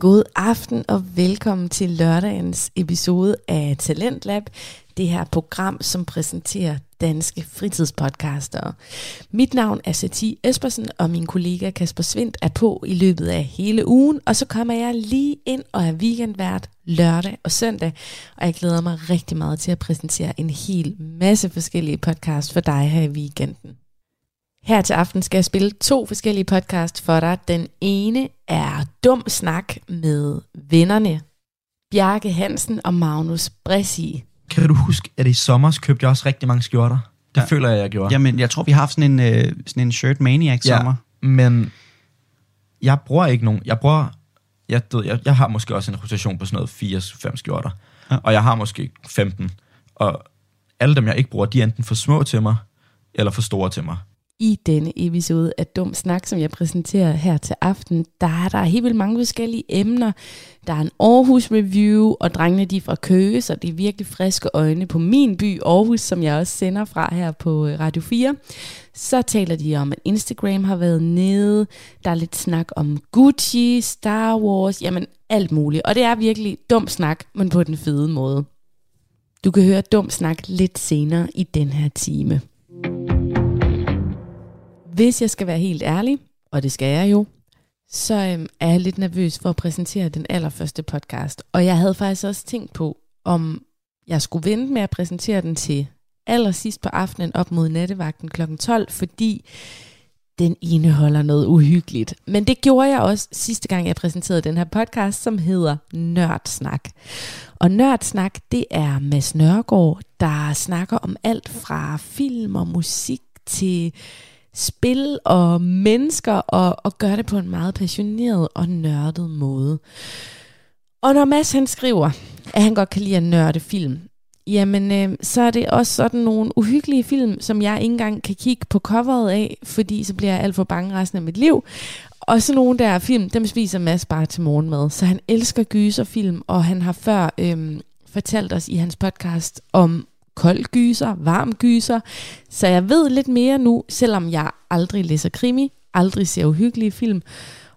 God aften og velkommen til lørdagens episode af Talentlab, det her program, som præsenterer danske fritidspodcaster. Mit navn er Sati Espersen, og min kollega Kasper Svindt er på i løbet af hele ugen, og så kommer jeg lige ind og er weekendvært lørdag og søndag, og jeg glæder mig rigtig meget til at præsentere en hel masse forskellige podcasts for dig her i weekenden. Her til aften skal jeg spille to forskellige podcast for dig. Den ene er Dum Snak med vennerne Bjarke Hansen og Magnus Bressi. Kan du huske, at i sommer købte jeg også rigtig mange skjorter? Det ja. føler jeg, jeg gjorde. Jamen, jeg tror, vi har haft sådan en, øh, sådan en shirt maniac ja, sommer. men jeg bruger ikke nogen. Jeg bruger, jeg, jeg, jeg har måske også en rotation på sådan noget 4-5 skjorter. Ja. Og jeg har måske 15. Og alle dem, jeg ikke bruger, de er enten for små til mig, eller for store til mig. I denne episode af Dum Snak, som jeg præsenterer her til aften, der er der helt vildt mange forskellige emner. Der er en Aarhus Review, og drengene de er fra Køge, så det er virkelig friske øjne på min by, Aarhus, som jeg også sender fra her på øh, Radio 4. Så taler de om, at Instagram har været nede. Der er lidt snak om Gucci, Star Wars, jamen alt muligt. Og det er virkelig dum snak, men på den fede måde. Du kan høre dum snak lidt senere i den her time. Hvis jeg skal være helt ærlig, og det skal jeg jo, så øhm, er jeg lidt nervøs for at præsentere den allerførste podcast. Og jeg havde faktisk også tænkt på, om jeg skulle vente med at præsentere den til allersidst på aftenen op mod nattevagten kl. 12, fordi den indeholder noget uhyggeligt. Men det gjorde jeg også sidste gang, jeg præsenterede den her podcast, som hedder Nørdsnak. Og Nørdsnak, det er Mads Nørgaard, der snakker om alt fra film og musik til spil og mennesker, og, og gør det på en meget passioneret og nørdet måde. Og når Mads han skriver, at han godt kan lide at nørde film, jamen øh, så er det også sådan nogle uhyggelige film, som jeg ikke engang kan kigge på coveret af, fordi så bliver jeg alt for bange resten af mit liv. Og så nogle der film, dem spiser Mads bare til morgenmad. Så han elsker gyserfilm, og han har før øh, fortalt os i hans podcast om kold gyser, varm gyser. Så jeg ved lidt mere nu, selvom jeg aldrig læser krimi, aldrig ser uhyggelige film.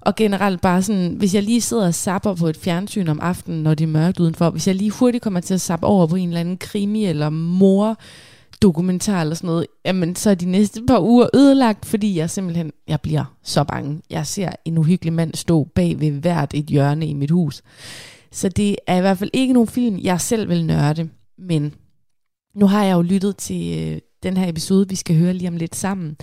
Og generelt bare sådan, hvis jeg lige sidder og sapper på et fjernsyn om aftenen, når det er mørkt udenfor, hvis jeg lige hurtigt kommer til at sappe over på en eller anden krimi eller mor dokumentar eller sådan noget, jamen så er de næste par uger ødelagt, fordi jeg simpelthen, jeg bliver så bange. Jeg ser en uhyggelig mand stå bag ved hvert et hjørne i mit hus. Så det er i hvert fald ikke nogen film, jeg selv vil nørde, men nu har jeg jo lyttet til øh, den her episode, vi skal høre lige om lidt sammen.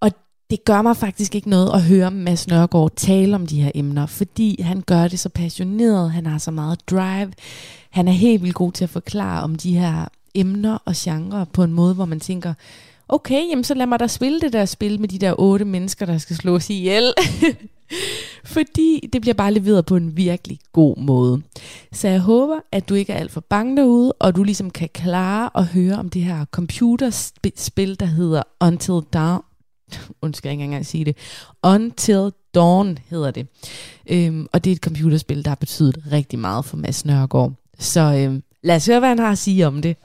Og det gør mig faktisk ikke noget at høre Mads Nørgaard tale om de her emner, fordi han gør det så passioneret, han har så meget drive, han er helt vildt god til at forklare om de her emner og genrer på en måde, hvor man tænker, okay, jamen så lad mig da spille det der spil med de der otte mennesker, der skal slås ihjel. Fordi det bliver bare leveret på en virkelig god måde. Så jeg håber, at du ikke er alt for bange derude, og du ligesom kan klare at høre om det her computerspil, der hedder Until Dawn. Undskyld, jeg ikke engang at sige det. Until Dawn hedder det. Øhm, og det er et computerspil, der har betydet rigtig meget for Mads Nørgaard. Så øhm, lad os høre, hvad han har at sige om det.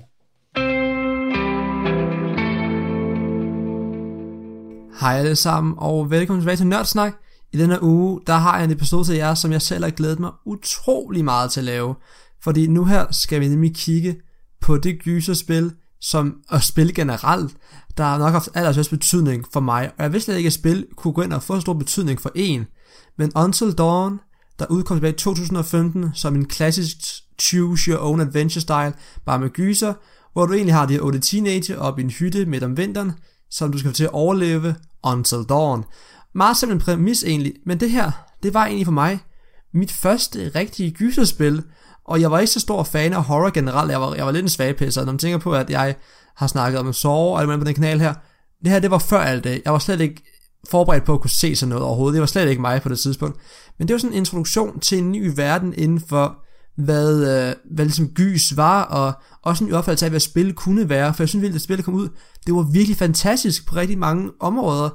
Hej alle sammen, og velkommen tilbage til Nørdsnak. I denne uge, der har jeg en episode til jer, som jeg selv har glædet mig utrolig meget til at lave. Fordi nu her skal vi nemlig kigge på det gyserspil, som at spille generelt, der har nok haft allerstørst betydning for mig. Og jeg vidste slet ikke, at spil kunne gå ind og få stor betydning for en. Men Until Dawn, der udkom tilbage i 2015 som en klassisk choose your own adventure style, bare med gyser, hvor du egentlig har de her otte teenager op i en hytte midt om vinteren, som du skal til at overleve Until Dawn. Meget simpel præmis egentlig, men det her, det var egentlig for mig mit første rigtige gyserspil, og jeg var ikke så stor fan af horror generelt, jeg var, jeg var lidt en svagpisser, når man tænker på, at jeg har snakket om sorg og alt på den kanal her, det her, det var før alt det. Jeg var slet ikke forberedt på at kunne se sådan noget overhovedet. Det var slet ikke mig på det tidspunkt. Men det var sådan en introduktion til en ny verden inden for, hvad, øh, hvad ligesom gys var, og også en opfattelse af, hvad spil kunne være. For jeg synes virkelig, at spillet kom ud, det var virkelig fantastisk på rigtig mange områder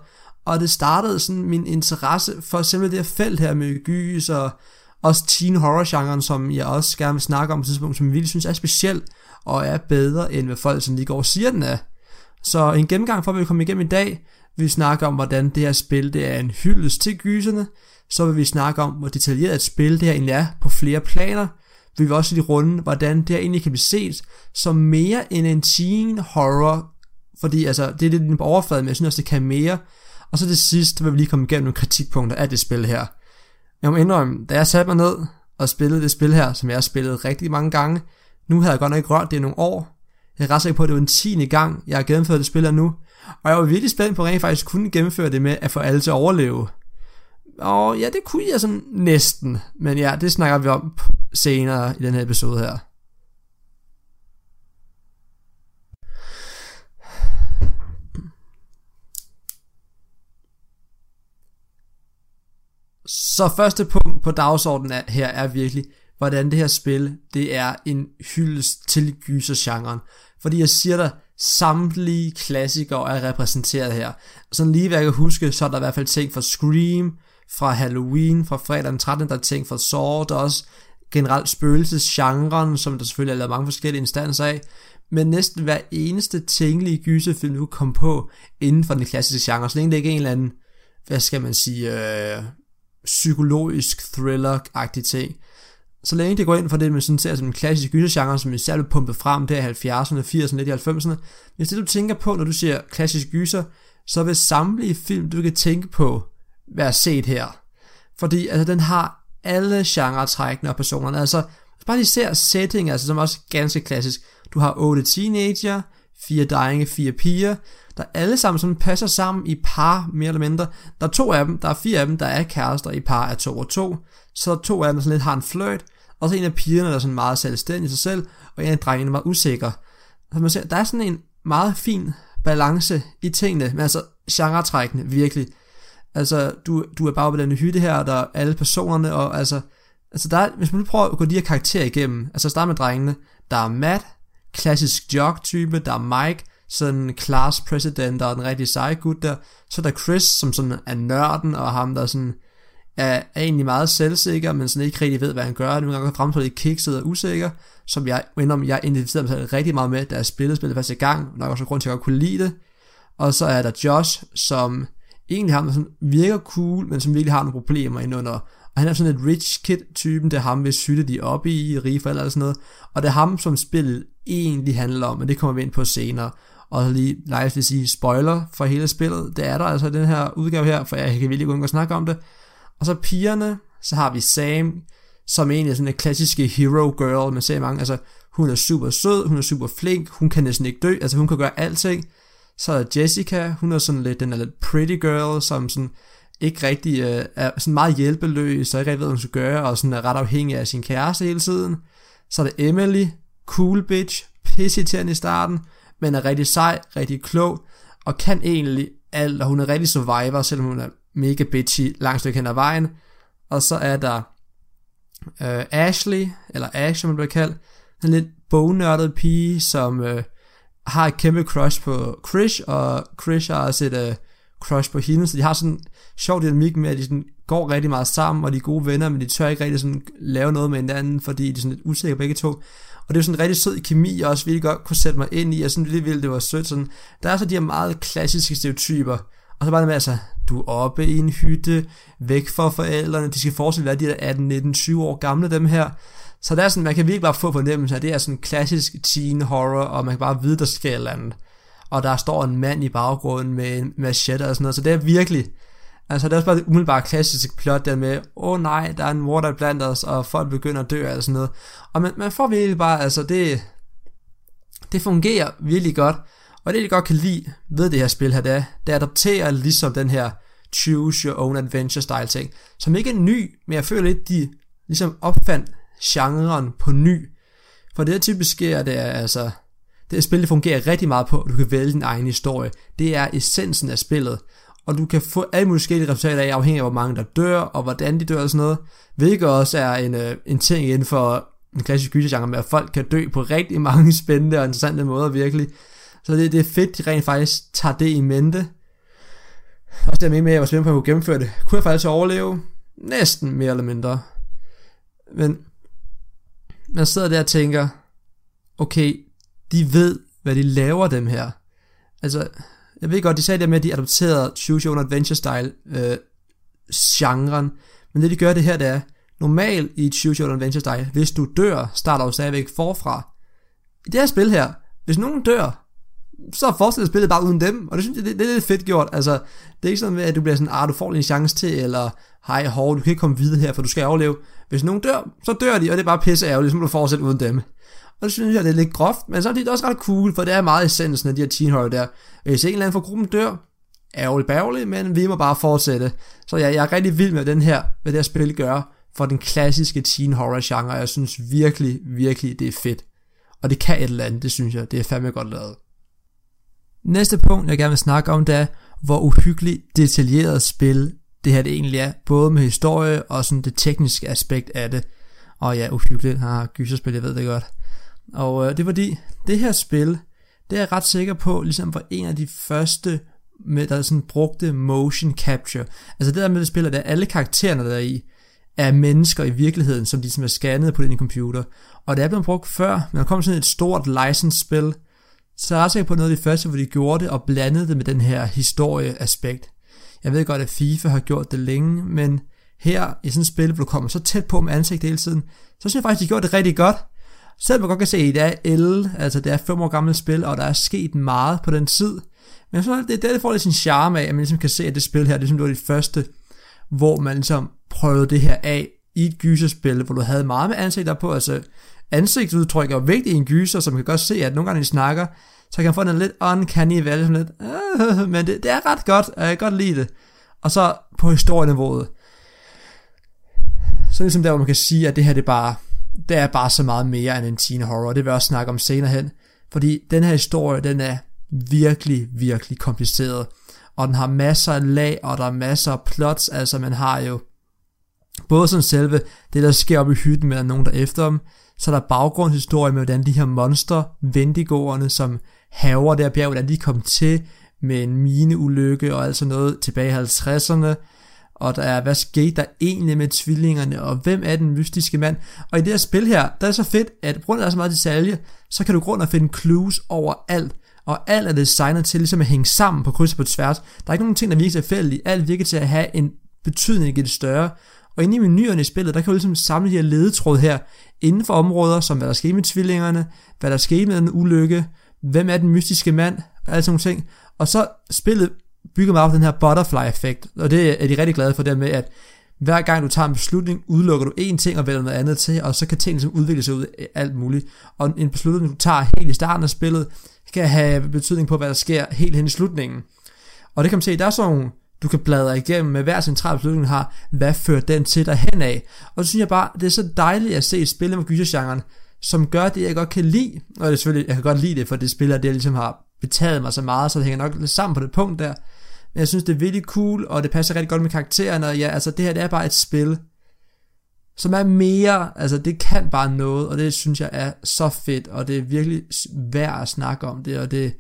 og det startede sådan min interesse for simpelthen det her felt her med gys og også teen horror genren, som jeg også gerne vil snakke om på et tidspunkt, som jeg virkelig synes er speciel og er bedre end hvad folk sådan lige går og siger den er. Så en gennemgang for, at vi kommer igennem i dag, vi snakker om, hvordan det her spil det er en hyldest til gyserne, så vil vi snakke om, hvor detaljeret et spil det her egentlig er på flere planer. Vi vil også lige runde, hvordan det her egentlig kan blive set som mere end en teen horror, fordi altså, det er lidt på overfladen, men jeg synes også, det kan mere. Og så det sidste vil vi lige komme igennem nogle kritikpunkter af det spil her. Jeg må indrømme, da jeg satte mig ned og spillede det spil her, som jeg har spillet rigtig mange gange, nu havde jeg godt nok ikke rørt det i nogle år. Jeg er ret sikker på, at det var den 10. gang, jeg har gennemført det spil her nu. Og jeg var virkelig spændt på, at rent faktisk kunne gennemføre det med at få alle til at overleve. Og ja, det kunne jeg sådan næsten. Men ja, det snakker vi om senere i den her episode her. Så første punkt på dagsordenen er, her er virkelig, hvordan det her spil, det er en hyldest til gysergenren. Fordi jeg siger dig, samtlige klassikere er repræsenteret her. Sådan lige hvad jeg kan huske, så er der i hvert fald ting fra Scream, fra Halloween, fra fredag den 13. Der er ting fra Saw, der er også generelt spøgelsesgenren, som der selvfølgelig er lavet mange forskellige instanser af. Men næsten hver eneste tænkelige gyserfilm, du kan komme på inden for den klassiske genre, så længe det ikke er en eller anden, hvad skal man sige, øh, psykologisk thriller-agtig ting. Så længe det går ind for det, man sådan ser som en klassisk gysergenre, som især blev pumpet frem der i 70'erne, 80'erne, lidt i 90'erne. Hvis det du tænker på, når du siger klassisk gyser, så vil samtlige film, du kan tænke på, være set her. Fordi altså, den har alle genre-trækkene og personerne. Altså, bare lige ser setting, altså, som er også ganske klassisk. Du har otte teenager, fire drenge, fire piger, der alle sammen sådan passer sammen i par, mere eller mindre. Der er to af dem, der er fire af dem, der er kærester i par af to og to. Så er to af dem, der sådan lidt har en flirt, og så en af pigerne, der er sådan meget selvstændig i sig selv, og en af drengene var usikker. Så man ser, der er sådan en meget fin balance i tingene, men altså genretrækkende, virkelig. Altså, du, du er bare på den hytte her, der er alle personerne, og altså, altså der er, hvis man nu prøver at gå de her karakterer igennem, altså start med drengene, der er Matt, klassisk jock-type, der er Mike, sådan class president og den rigtig seje gut der, så er der Chris, som sådan er nørden, og ham der sådan er, er egentlig meget selvsikker, men sådan ikke rigtig ved, hvad han gør. Nogle gange fremstår lidt kikset og usikker, som jeg mener, om jeg identificerer mig rigtig meget med, da jeg spillede spillet første gang, nok også grund til at jeg kunne lide det. Og så er der Josh, som egentlig ham, der sådan virker cool, men som virkelig har nogle problemer indenunder. Og han er sådan et rich kid typen, det er ham, hvis sytte de op i, rige forældre eller sådan noget. Og det er ham, som spillet egentlig handler om, men det kommer vi ind på senere. Og lige live vil sige spoiler for hele spillet. Det er der altså i den her udgave her, for jeg kan virkelig gå ind og snakke om det. Og så pigerne, så har vi Sam, som egentlig er sådan en klassiske hero girl, man ser mange, altså hun er super sød, hun er super flink, hun kan næsten ikke dø, altså hun kan gøre alting. Så er Jessica, hun er sådan lidt, den er lidt pretty girl, som sådan ikke rigtig øh, er sådan meget hjælpeløs, og ikke rigtig ved, hvad hun skal gøre, og sådan er ret afhængig af sin kæreste hele tiden. Så er der Emily, cool bitch, pissirriterende i starten, men er rigtig sej, rigtig klog, og kan egentlig alt, og hun er rigtig survivor, selvom hun er mega bitchy langt stykke hen ad vejen. Og så er der øh, Ashley, eller Ash, som man bliver kaldt, en lidt bognørdet pige, som øh, har et kæmpe crush på Chris, og Chris har også et øh, crush på hende, så de har sådan en sjov dynamik med, at de sådan går rigtig meget sammen, og de er gode venner, men de tør ikke rigtig sådan lave noget med hinanden, fordi de er sådan lidt usikre begge to. Og det er sådan en rigtig sød kemi, jeg også virkelig godt kunne sætte mig ind i, og sådan lidt vildt, det var sødt. Sådan. Der er så de her meget klassiske stereotyper, og så bare det med, altså, du er oppe i en hytte, væk fra forældrene, de skal fortsætte være de der 18, 19, 20 år gamle, dem her. Så der er sådan, man kan virkelig bare få fornemmelse af, det er sådan klassisk teen horror, og man kan bare vide, der sker et eller andet. Og der står en mand i baggrunden med en machete og sådan noget, så det er virkelig, altså det er også bare det umiddelbare klassiske plot der med, åh oh, nej, der er en mor, der blandt os, og folk begynder at dø og sådan noget. Og man, man får virkelig bare, altså det, det fungerer virkelig godt. Og det, jeg godt kan lide ved det her spil her, det er, det adopterer ligesom den her choose your own adventure style ting, som ikke er ny, men jeg føler lidt, de ligesom opfandt genren på ny. For det der typisk sker, det er altså, det spil det fungerer rigtig meget på, at du kan vælge din egen historie. Det er essensen af spillet. Og du kan få alle mulige forskellige resultater af, afhængig af hvor mange der dør, og hvordan de dør og sådan noget. Hvilket også er en, øh, en ting inden for den klassiske gysergenre med, at folk kan dø på rigtig mange spændende og interessante måder virkelig. Så det, det er fedt, de rent faktisk tager det i mente. Også det med, at jeg var spændt på at kunne gennemføre det. Kunne jeg faktisk overleve? Næsten mere eller mindre. Men man sidder der og tænker, okay, de ved, hvad de laver dem her. Altså, jeg ved godt, de sagde det med, at de adopterede Choose Your Own Adventure Style øh, genren, Men det de gør det her, det er, normalt i et Choose Your Own Adventure style, hvis du dør, starter du stadigvæk forfra. I det her spil her, hvis nogen dør, så fortsætter spillet bare uden dem, og det synes jeg, det, det er lidt fedt gjort. Altså, det er ikke sådan med, at du bliver sådan, ah, du får lige en chance til, eller hej, hov, du kan ikke komme videre her, for du skal overleve. Hvis nogen dør, så dør de, og det er bare pisse ærgerligt, så må du fortsætte uden dem. Og det synes jeg, det er lidt groft, men samtidig er det også ret cool, for det er meget essensen af de her teen horror der. Øh, hvis en eller anden fra gruppen dør, ærgerligt bærgerligt, men vi må bare fortsætte. Så ja, jeg er rigtig vild med den her, hvad det her spil gør for den klassiske teen horror genre. Jeg synes virkelig, virkelig, det er fedt. Og det kan et eller andet, det synes jeg. Det er fandme godt lavet. Næste punkt, jeg gerne vil snakke om, det er, hvor uhyggeligt detaljeret spil det her det egentlig er. Både med historie og sådan det tekniske aspekt af det. Og ja, uhyggeligt. Har gyserspil, jeg ved det godt. Og øh, det er fordi, det her spil, det er jeg ret sikker på, ligesom var en af de første, med, der sådan brugte motion capture. Altså det der med det spil, der alle karaktererne der er i, er mennesker i virkeligheden, som de ligesom er scannet på den computer. Og det er blevet brugt før, men der kom sådan et stort license-spil, så er jeg sikker på noget af det første, hvor de gjorde det og blandede det med den her historieaspekt. Jeg ved godt, at FIFA har gjort det længe, men her i sådan et spil, hvor du kommer så tæt på med ansigt hele tiden, så synes jeg faktisk, de gjorde det rigtig godt. Selvom man godt kan se, at det er L, altså det er fem år gammelt spil, og der er sket meget på den tid. Men så det er det, får lidt sin charme af, at man ligesom kan se, at det spil her, det, ligesom, det var det første, hvor man ligesom prøvede det her af i et gyserspil, hvor du havde meget med ansigter på, altså ansigtsudtryk er vigtigt i en gyser, så man kan godt se, at nogle gange, når de snakker, så kan man få en lidt uncanny valley, sådan lidt, øh, men det, det, er ret godt, og jeg kan godt lide det. Og så på historieniveauet, så ligesom der, hvor man kan sige, at det her det er bare, der er bare så meget mere end en teen horror, det vil jeg også snakke om senere hen, fordi den her historie, den er virkelig, virkelig kompliceret, og den har masser af lag, og der er masser af plots, altså man har jo både sådan selve, det der sker oppe i hytten med, at nogen der efter dem, så er der baggrundshistorie med, hvordan de her monster, vendigoerne, som haver der bjerg, hvordan de kom til med en mineulykke og altså noget tilbage i 50'erne, og der er, hvad skete der egentlig med tvillingerne, og hvem er den mystiske mand? Og i det her spil her, der er så fedt, at på grund af så meget detalje, så kan du grund at finde clues over alt, og alt er designet til ligesom at hænge sammen på kryds og på tværs. Der er ikke nogen ting, der virker tilfældigt. Alt virker til at have en betydning i det større. Og inde i menuerne i spillet, der kan du ligesom samle de her ledetråd her, inden for områder, som hvad der skete med tvillingerne, hvad der skete med den ulykke, hvem er den mystiske mand, og alle sådan nogle ting. Og så spillet bygger meget på den her butterfly-effekt, og det er de rigtig glade for, det med, at hver gang du tager en beslutning, udelukker du én ting og vælger noget andet til, og så kan tingene ligesom udvikle sig ud af alt muligt. Og en beslutning, du tager helt i starten af spillet, kan have betydning på, hvad der sker helt hen i slutningen. Og det kan man se, der er sådan nogle, du kan bladre igennem med hver central beslutning, har, hvad fører den til dig hen af. Og så synes jeg bare, det er så dejligt at se et spil med gysergenren, som gør det, jeg godt kan lide. Og det er selvfølgelig, jeg kan godt lide det, for det spiller, det jeg ligesom har betaget mig så meget, så det hænger nok lidt sammen på det punkt der. Men jeg synes, det er virkelig cool, og det passer rigtig godt med karaktererne, og ja, altså det her, det er bare et spil, som er mere, altså det kan bare noget, og det synes jeg er så fedt, og det er virkelig værd at snakke om det, og det,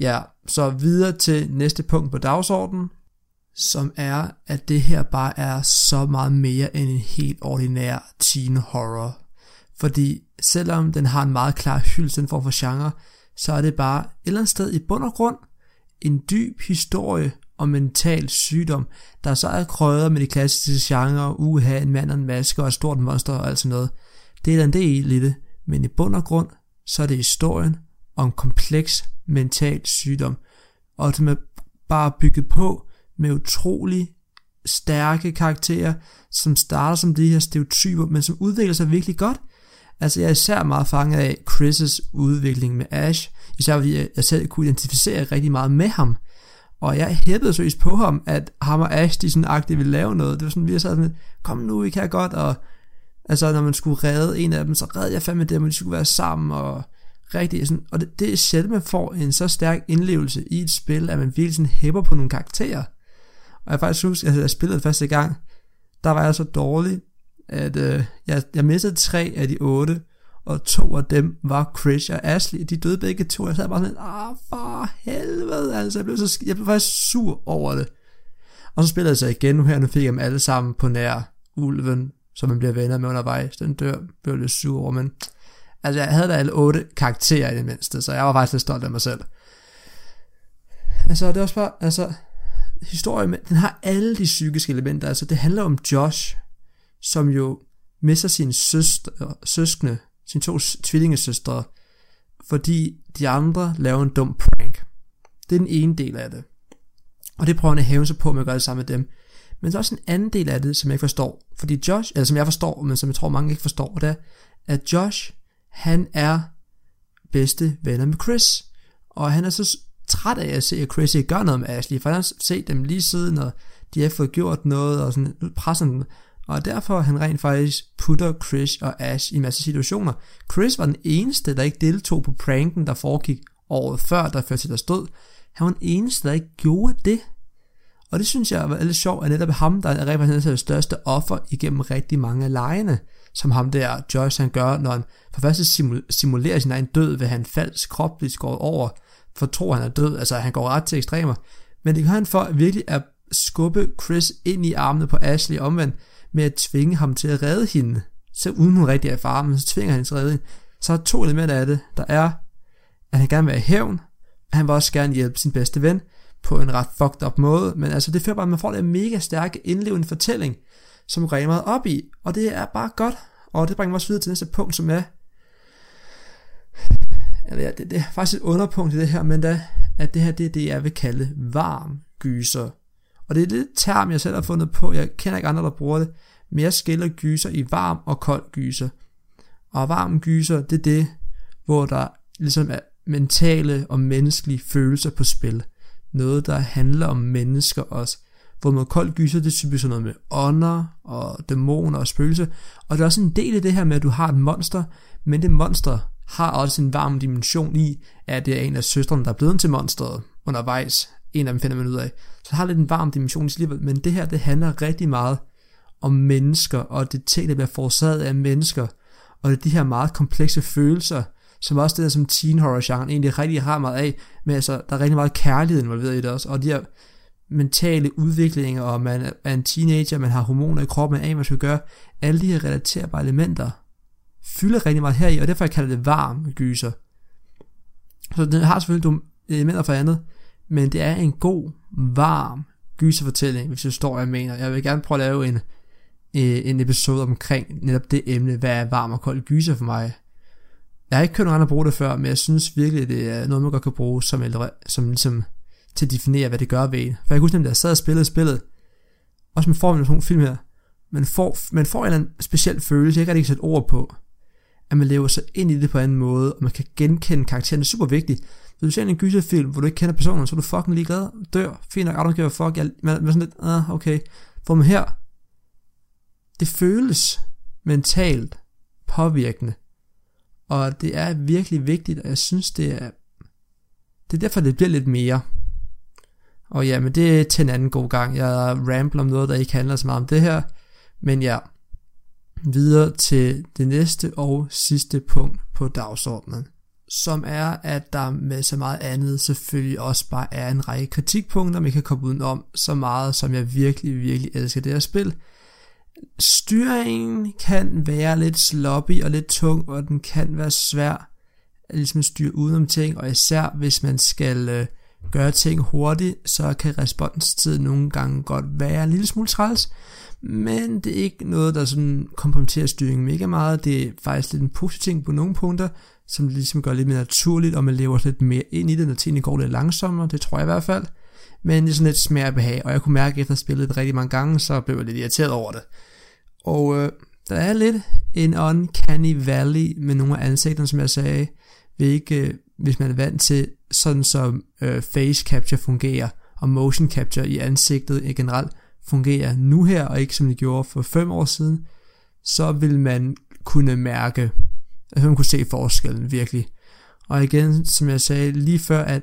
ja, så videre til næste punkt på dagsordenen, som er, at det her bare er så meget mere end en helt ordinær teen horror. Fordi selvom den har en meget klar hyldest for for genre, så er det bare et eller andet sted i bund og grund en dyb historie og mental sygdom, der så er krøjet med de klassiske genrer, uha, en mand og en maske og et stort monster og alt sådan noget. Det er en del i det, men i bund og grund, så er det historien om kompleks mental sygdom, og som er bare bygget på med utrolig stærke karakterer, som starter som de her stereotyper, men som udvikler sig virkelig godt. Altså jeg er især meget fanget af Chris' udvikling med Ash, især fordi jeg selv kunne identificere rigtig meget med ham. Og jeg hæppede seriøst på ham, at ham og Ash, de sådan agtigt ville lave noget. Det var sådan, vi sad sådan, kom nu, I kan godt, og altså, når man skulle redde en af dem, så redde jeg fandme dem, og de skulle være sammen, og rigtig sådan, og det, det er sjældent, man får en så stærk indlevelse i et spil, at man virkelig sådan hæpper på nogle karakterer. Og jeg faktisk husker, at jeg spillede første gang, der var jeg så dårlig, at øh, jeg, jeg missede tre af de otte, og to af dem var Chris og Ashley. De døde begge to. Jeg sad bare sådan, ah, for helvede, altså. Jeg blev, så, jeg blev faktisk sur over det. Og så spillede jeg så igen nu her, nu fik jeg dem alle sammen på nær ulven, som man bliver venner med undervejs. Den dør, blev lidt sur over, men altså jeg havde da alle otte karakterer i det mindste, så jeg var faktisk lidt stolt af mig selv. Altså, det er også bare, altså, historien, den har alle de psykiske elementer, altså det handler om Josh, som jo mister sin søster, søskende, sine to tvillingesøstre, fordi de andre laver en dum prank. Det er den ene del af det. Og det prøver han at hæve sig på med at gøre det samme med dem. Men der er også en anden del af det, som jeg ikke forstår. Fordi Josh, eller som jeg forstår, men som jeg tror mange ikke forstår, det er, at Josh, han er bedste venner med Chris. Og han er så træt af at se, at Chris ikke gør noget med Ashley, for han har set dem lige siden, og de har fået gjort noget, og sådan presser dem. Og derfor han rent faktisk putter Chris og Ash i en masse situationer. Chris var den eneste, der ikke deltog på pranken, der foregik året før, der førte til der stod. Han var den eneste, der ikke gjorde det. Og det synes jeg var lidt sjovt, at netop ham, der er repræsenteret det største offer igennem rigtig mange af lejene, som ham der Joyce han gør, når han for først simulerer sin egen død, ved han falsk krop bliver skåret over, for tror han er død, altså han går ret til ekstremer. Men det gør han for virkelig at skubbe Chris ind i armene på Ashley omvendt, med at tvinge ham til at redde hende. Så uden hun rigtig er far, men så tvinger han hende til at redde hende. Så er der to elementer af det. Der er, at han gerne vil have hævn, og han vil også gerne hjælpe sin bedste ven, på en ret fucked up måde, men altså det fører bare, at man får den mega stærke indlevende fortælling, som går meget op i, og det er bare godt, og det bringer mig også videre til næste punkt, som er, eller ja, det, det er faktisk et underpunkt i det her, men da, at det her det er det, jeg vil kalde varm gyser. Og det er lidt term, jeg selv har fundet på, jeg kender ikke andre, der bruger det, men jeg skiller gyser i varm og kold gyser. Og varm gyser, det er det, hvor der ligesom er mentale og menneskelige følelser på spil noget, der handler om mennesker også. Hvor med kold gyser, det er typisk sådan noget med ånder og dæmoner og spøgelser. Og der er også en del af det her med, at du har et monster, men det monster har også en varm dimension i, at det er en af søstrene, der er blevet til monsteret undervejs. En af dem finder man ud af. Så det har lidt en varm dimension i sit liv, men det her, det handler rigtig meget om mennesker, og det ting, der bliver forårsaget af mennesker. Og det er de her meget komplekse følelser, som også det der som teen horror genre egentlig rigtig har meget af, men altså, der er rigtig meget kærlighed involveret i det også, og de her mentale udviklinger, og man er en teenager, man har hormoner i kroppen, man er hvad man skal gøre, alle de her relaterbare elementer, fylder rigtig meget heri, og derfor jeg kalder det varm gyser. Så den har selvfølgelig nogle elementer for andet, men det er en god, varm gyserfortælling, hvis du står, jeg mener. Jeg vil gerne prøve at lave en, øh, en episode omkring netop det emne, hvad er varm og kold gyser for mig. Jeg har ikke kørt nogen andre bruge det før, men jeg synes virkelig, det er noget, man godt kan bruge som, ældre, som ligesom til at definere, hvad det gør ved en. For jeg kan huske, at jeg sad og spillede spillet, også med formen af sådan nogle film her, man får, man får en eller anden speciel følelse, jeg kan ikke sætte ord på, at man lever sig ind i det på en anden måde, og man kan genkende karakteren, det er super vigtigt. Hvis du ser en gyserfilm, hvor du ikke kender personen, så er du fucking ligeglad, dør, fint nok, I don't give a fuck, jeg, man, man sådan lidt, ah, okay. For man her, det føles mentalt påvirkende, og det er virkelig vigtigt, og jeg synes, det er, det er derfor, det bliver lidt mere. Og ja, men det er til en anden god gang. Jeg rambler om noget, der ikke handler så meget om det her. Men ja, videre til det næste og sidste punkt på dagsordenen. Som er, at der med så meget andet selvfølgelig også bare er en række kritikpunkter, man kan komme udenom så meget, som jeg virkelig, virkelig elsker det her spil. Styringen kan være lidt sloppy og lidt tung, og den kan være svær at ligesom styre udenom ting, og især hvis man skal øh, gøre ting hurtigt, så kan responstiden nogle gange godt være en lille smule træls, men det er ikke noget, der sådan kompromitterer styringen mega meget. Det er faktisk lidt en positiv ting på nogle punkter, som det ligesom gør lidt mere naturligt, og man lever lidt mere ind i det, når tingene går lidt langsommere, det tror jeg i hvert fald. Men det er sådan lidt smag og behag, og jeg kunne mærke, at efter at spillet det rigtig mange gange, så blev jeg lidt irriteret over det. Og øh, der er lidt en uncanny valley med nogle af ansigterne, som jeg sagde, hvilket, øh, hvis man er vant til sådan som øh, face capture fungerer, og motion capture i ansigtet generelt fungerer nu her, og ikke som det gjorde for 5 år siden, så vil man kunne mærke, at man kunne se forskellen virkelig. Og igen, som jeg sagde lige før, at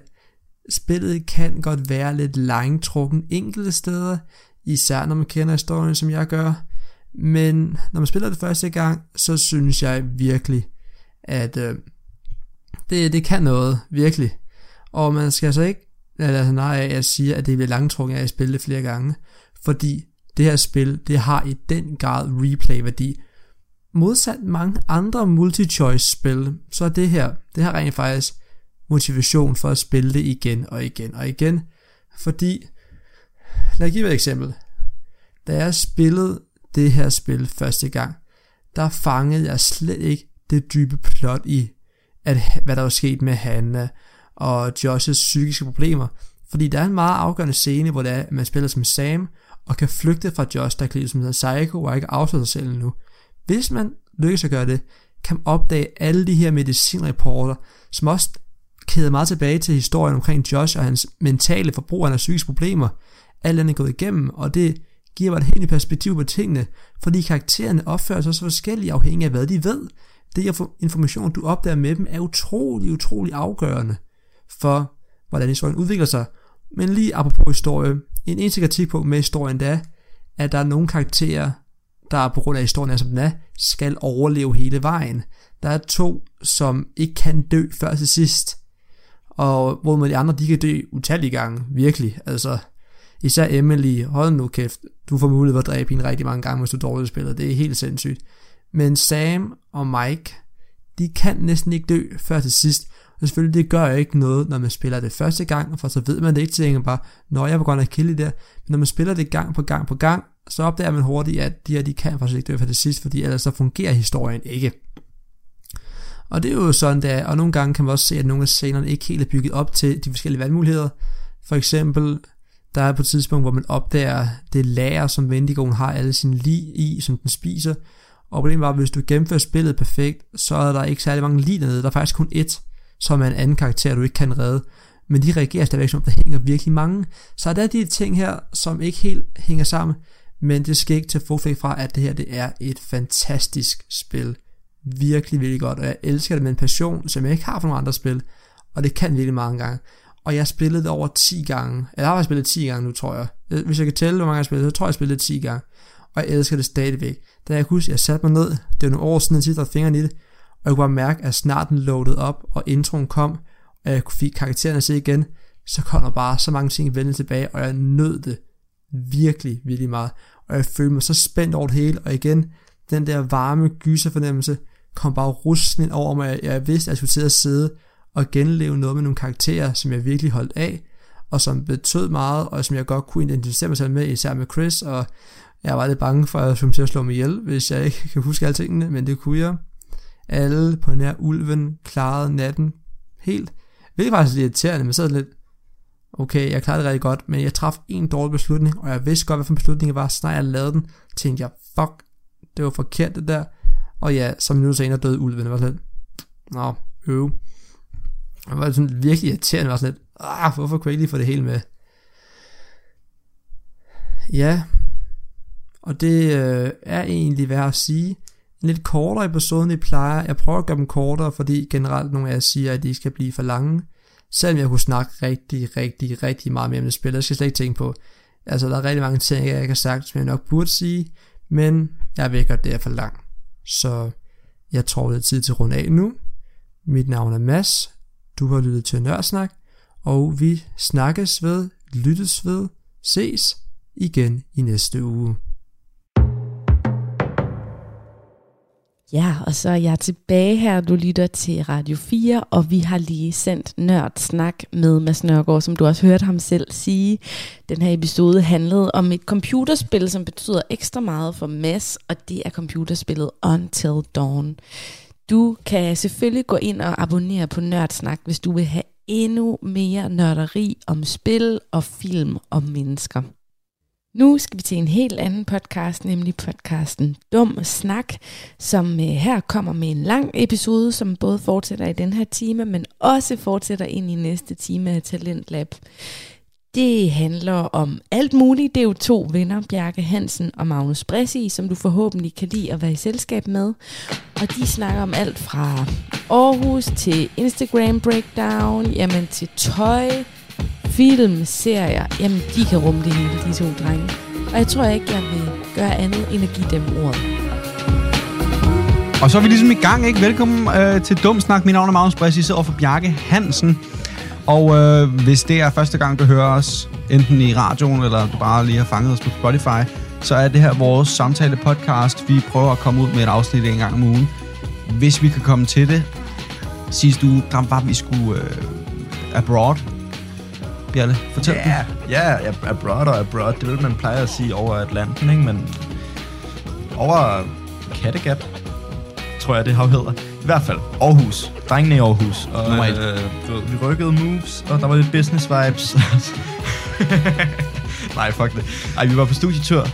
spillet kan godt være lidt langtrukken enkelte steder, især når man kender historien, som jeg gør, men når man spiller det første gang, så synes jeg virkelig, at øh, det, det kan noget, virkelig. Og man skal altså ikke lade sig nej af, at jeg siger, at det bliver langtrukken af at spille det flere gange, fordi det her spil, det har i den grad replay-værdi. Modsat mange andre multi-choice-spil, så er det her, det har rent faktisk motivation for at spille det igen og igen og igen, fordi, lad mig give et eksempel. Da jeg spillede det her spil første gang, der fangede jeg slet ikke det dybe plot i, at, hvad der var sket med Hanna og Josh's psykiske problemer. Fordi der er en meget afgørende scene, hvor det er, at man spiller som Sam, og kan flygte fra Josh, der klæder som hedder Psycho, og ikke afslører sig selv nu. Hvis man lykkes at gøre det, kan man opdage alle de her medicinreporter, som også kæder meget tilbage til historien omkring Josh og hans mentale forbrug af psykiske problemer. Alt er gået igennem, og det giver mig et helt nyt perspektiv på tingene, fordi karaktererne opfører sig så forskellige afhængig af hvad de ved. Det information, du opdager med dem, er utrolig, utrolig afgørende for, hvordan historien udvikler sig. Men lige apropos historie, en eneste kritikpunkt med historien, det er, at der er nogle karakterer, der på grund af historien er som den er, skal overleve hele vejen. Der er to, som ikke kan dø før til sidst. Og hvor de andre, de kan dø utallige gange, virkelig. Altså, især Emily, hold nu kæft, du får mulighed for at dræbe hende rigtig mange gange, hvis du dårligt spiller. Det er helt sindssygt. Men Sam og Mike, de kan næsten ikke dø før til sidst. Og selvfølgelig, det gør ikke noget, når man spiller det første gang, for så ved man det ikke, tænker bare, når jeg var godt at kille det der. Men når man spiller det gang på gang på gang, så opdager man hurtigt, at de her, de kan faktisk ikke dø for det sidste, fordi ellers så fungerer historien ikke. Og det er jo sådan, der, og nogle gange kan man også se, at nogle af scenerne ikke helt er bygget op til de forskellige valgmuligheder. For eksempel, der er på et tidspunkt, hvor man opdager det lager, som Vendigoen har alle sine lig i, som den spiser. Og problemet var, at hvis du gennemfører spillet perfekt, så er der ikke særlig mange lig dernede. Der er faktisk kun ét, som er en anden karakter, du ikke kan redde. Men de reagerer stadigvæk som, der hænger virkelig mange. Så der er de ting her, som ikke helt hænger sammen. Men det skal ikke til forfæk fra, at det her det er et fantastisk spil. Virkelig, virkelig godt. Og jeg elsker det med en passion, som jeg ikke har for nogle andre spil. Og det kan virkelig mange gange. Og jeg spillede det over 10 gange. Jeg har spillet 10 gange nu, tror jeg. Øh, hvis jeg kan tælle, hvor mange jeg har spillet, så tror jeg, jeg spillede 10 gange. Og jeg elsker det stadigvæk. Da jeg husker, jeg satte mig ned, det var nogle år siden, jeg sidste fingrene i det, og jeg kunne bare mærke, at snart den loaded op, og introen kom, og jeg fik karaktererne at se igen, så kom der bare så mange ting vende tilbage, og jeg nød det virkelig, virkelig meget. Og jeg følte mig så spændt over det hele, og igen, den der varme gyserfornemmelse kom bare ruslende over mig. Jeg vidste, at jeg skulle til at sidde og genleve noget med nogle karakterer, som jeg virkelig holdt af, og som betød meget, og som jeg godt kunne identificere mig selv med, især med Chris, og jeg var lidt bange for, at jeg skulle til at slå mig ihjel, hvis jeg ikke kan huske alle tingene, men det kunne jeg. Alle på nær ulven klarede natten helt. Hvilket faktisk lidt irriterende, men så lidt, okay, jeg klarede det rigtig godt, men jeg traf en dårlig beslutning, og jeg vidste godt, hvad for en beslutning det var, så jeg lavede den, tænkte jeg, fuck, det var forkert det der, og ja, som minutter senere døde ulven, det var sådan lidt, nå, øv. Det var sådan virkelig irriterende, det var sådan lidt, ah, hvorfor kunne jeg ikke lige få det hele med? Ja, og det øh, er egentlig værd at sige. En lidt kortere episode, end I plejer. Jeg prøver at gøre dem kortere, fordi generelt nogle af jer siger, at de skal blive for lange. Selvom jeg kunne snakke rigtig, rigtig, rigtig meget mere om det spil, det skal jeg slet ikke tænke på. Altså, der er rigtig mange ting, jeg ikke har sagt, som jeg nok burde sige, men jeg ved ikke, det er for langt. Så jeg tror, det er tid til at runde af nu. Mit navn er Mads. Du har lyttet til Nørsnak, og vi snakkes ved, lyttes ved, ses igen i næste uge. Ja, og så er jeg tilbage her. Du lytter til Radio 4, og vi har lige sendt Nørd Snak med Mads Nørgaard, som du også hørte ham selv sige. Den her episode handlede om et computerspil, som betyder ekstra meget for Mads, og det er computerspillet Until Dawn. Du kan selvfølgelig gå ind og abonnere på Nørdsnak, hvis du vil have endnu mere nørderi om spil og film og mennesker. Nu skal vi til en helt anden podcast, nemlig podcasten Dum Snak, som øh, her kommer med en lang episode, som både fortsætter i den her time, men også fortsætter ind i næste time af Talent Lab. Det handler om alt muligt. Det er jo to venner, Bjarke Hansen og Magnus Bressi, som du forhåbentlig kan lide at være i selskab med. Og de snakker om alt fra Aarhus til Instagram breakdown, jamen til tøj, film, serier, jamen de kan rumme det hele, de to drenge. Og jeg tror ikke, jeg vil gøre andet end at give dem ordet. Og så er vi ligesom i gang, ikke? Velkommen øh, til Dumsnak. Mit navn er Magnus Bress, I sidder for Bjarke Hansen. Og øh, hvis det er første gang, du hører os, enten i radioen, eller du bare lige har fanget os på Spotify, så er det her vores samtale-podcast. Vi prøver at komme ud med et afsnit en gang om ugen. Hvis vi kan komme til det. Sidste uge, der var vi skulle øh, abroad Bjarne? Fortæl Ja, ja, abroad og abroad, det vil man pleje at sige over Atlanten, ikke? Men over Kattegat, tror jeg det har hedder. I hvert fald Aarhus. Drengene i Aarhus. Og, et. øh, du ved, vi rykkede moves, og der var lidt business vibes. Nej, fuck det. Ej, vi var på studietur.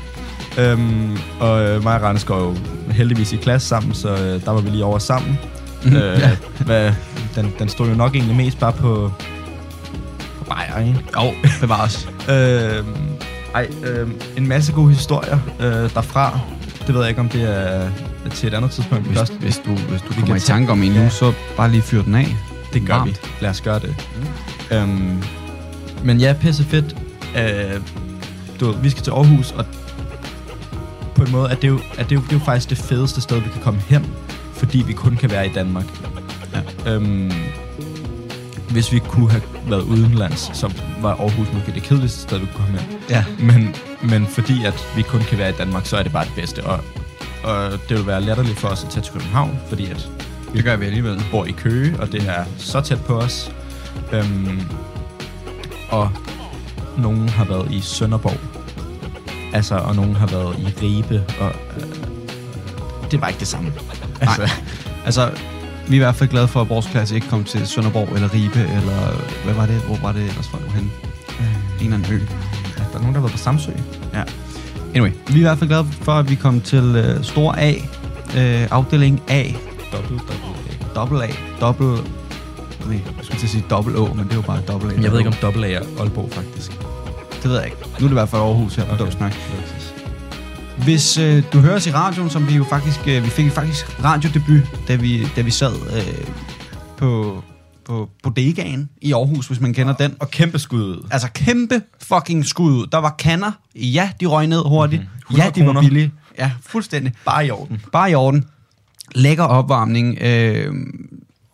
Øhm, og øh, mig og Randers går jo heldigvis i klasse sammen, så øh, der var vi lige over sammen. Mhm, øh, ja. hvad, den, den stod jo nok egentlig mest bare på bajer, ikke? Jo, bevares. Øh, ej, øh, en masse gode historier øh, derfra. Det ved jeg ikke, om det er til et andet tidspunkt. Hvis, Først, hvis du, hvis du Vi kommer i tanke om en nu, Ja. så bare lige fyr den af. det gør varmt. vi. Lad os gøre det. Mm. Øhm, men ja, pisse fedt. Øh, du, vi skal til Aarhus, og på en måde er det, jo, er det, jo, det er jo faktisk det fedeste sted, vi kan komme hen, fordi vi kun kan være i Danmark. Ja. Øhm, hvis vi kunne have været udenlands, så var Aarhus måske det kedeligste sted, vi kunne komme hen. Ja. Men, men fordi at vi kun kan være i Danmark, så er det bare det bedste. Og, og det vil være latterligt for os at tage til København, fordi at Det gør vi alligevel. bor i Køge, og det er så tæt på os. Øhm, og nogen har været i Sønderborg. Altså, og nogen har været i Ribe, og øh, det var ikke det samme. Altså, Altså, vi er i hvert fald glade for, at vores klasse ikke kom til Sønderborg eller Ribe, eller hvad var det? Hvor var det ellers folk var henne? En eller anden ø. der er nogen, der har været på Samsø. Ja. Anyway, vi er i hvert fald glade for, at vi kom til uh, Stor A, uh, afdeling A, Dobbelt, dobbelt dobbelt A, dobbelt... Nej, jeg skulle til at sige dobbelt Å, men det er jo bare dobbelt A. Jeg ved ikke, om dobbelt A er Aalborg, faktisk. Det ved jeg ikke. Nu er det i hvert fald Aarhus her på okay. Dum Snak. Præcis. Hvis øh, du hører os i radioen, som vi jo faktisk... Øh, vi fik faktisk radiodebut, da vi, da vi sad øh, på, på bodegaen i Aarhus, hvis man kender den. Og kæmpe skud ud. Altså kæmpe fucking skud ud. Der var kanner. Ja, de røg ned hurtigt. Mm-hmm. Ja, 100 de var billige. Ja, fuldstændig. Bare i orden. Bare i orden. Lækker opvarmning. Øh,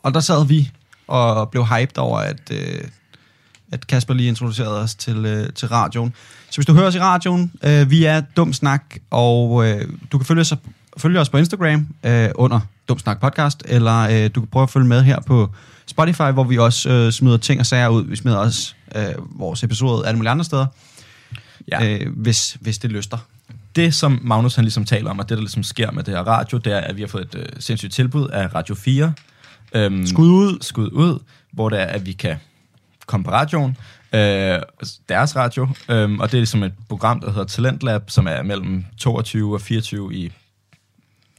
og der sad vi og blev hyped over, at, øh, at Kasper lige introducerede os til, øh, til radioen. Så hvis du hører os i radioen, øh, vi er Dum Snak, og øh, du kan følge os, følge os på Instagram øh, under Dum Snak Podcast, eller øh, du kan prøve at følge med her på Spotify, hvor vi også øh, smider ting og sager ud. Vi smider også øh, vores episode alle mulige andre steder, Ja. øh, hvis, hvis det lyster. det, som Magnus han ligesom taler om, og det, der ligesom sker med det her radio, det er, at vi har fået et øh, sindssygt tilbud af Radio 4. Øhm, Skud ud. Skud ud, hvor det er, at vi kan komme på radioen, øh, deres radio, øh, og det er ligesom et program, der hedder Talentlab, som er mellem 22 og 24 i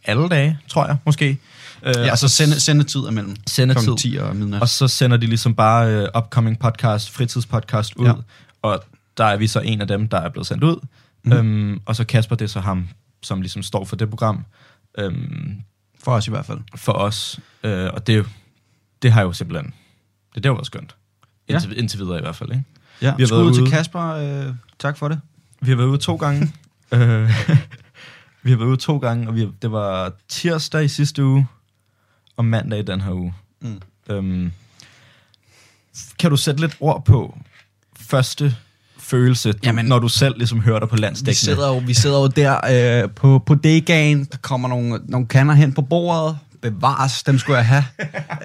alle dage, tror jeg, måske. Øh, Ja, og så sende, sendetid er mellem Sendetid. klokken 10 og midnat. og så sender de ligesom bare øh, upcoming podcast, fritidspodcast ud, Ja. og der er vi så en af dem, der er blevet sendt ud. Mm. Øhm, og så Kasper, det er så ham, som ligesom står for det program. Øhm, For os i hvert fald. for os. Øh, og det, det har jo simpelthen... Det, jo været skønt. Ja. Indtil, indtil videre i hvert fald, ikke? Ja, Vi har skud været ud til ude. Kasper. Øh, tak for det. Vi har været ude to gange. øh, vi har været ude to gange, og vi har, det var tirsdag i sidste uge, og mandag i den her uge. Mm. Øhm, kan du sætte lidt ord på første følelse, du, Jamen- når du selv ligesom hører dig på Vi landsdækkende? sidder jo, vi sidder jo der øh, på, på degaen. Der kommer nogle, nogle kander hen på bordet. Bevares, dem skulle jeg have.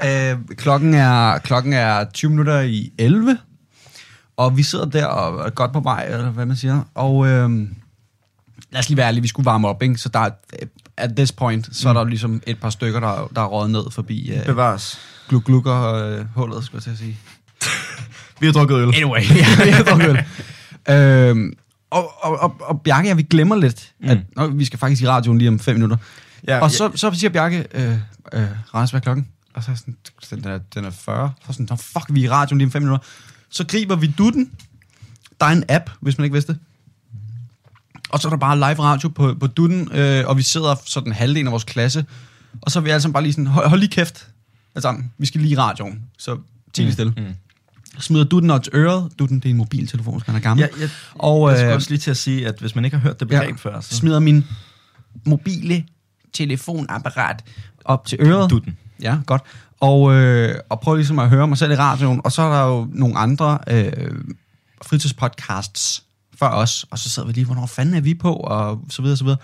øh, klokken, er, klokken er 20 minutter i 11. Og vi sidder der og er godt på vej, eller hvad man siger. Og øh, lad os lige være ærlige, vi skulle varme op, ikke? Så der er, at this point, så er der ligesom et par stykker, der, der er røget ned forbi øh, Bevares. gluk-glukker øh, hullet, skulle jeg til at sige. Vi har drukket øl. Anyway, ja, det er drukket øl. øhm, og, og, og, og Bjarke, ja, vi glemmer lidt, mm. at nå, vi skal faktisk i radioen lige om fem minutter. Ja, og så, så siger Bjarke, øh, øh, Randers, hvad er klokken? Og så er sådan, den er, den er 40. Så er sådan, "Nå, fuck, vi er i radioen lige om fem minutter. Så griber vi dutten. Der er en app, hvis man ikke vidste det. Og så er der bare live radio på, på dutten, øh, og vi sidder sådan halvdelen af vores klasse. Og så er vi alle sammen bare lige sådan, hold, hold lige kæft. Altså, vi skal lige i radioen. Så tig lige stille. mm. Smider dutten op til øret. Dutten, det er en mobiltelefon, hvis man er gammel. Ja, jeg, og jeg skulle øh, også lige til at sige, at hvis man ikke har hørt det begreb før, så... smider min mobile telefonapparat op til øret. Dutten. Ja, godt. Og, øh, og prøver ligesom at høre mig selv i radioen. Og så er der jo nogle andre øh, fritidspodcasts før os. Og så sidder vi lige, hvornår fanden er vi på? Og så videre, så videre.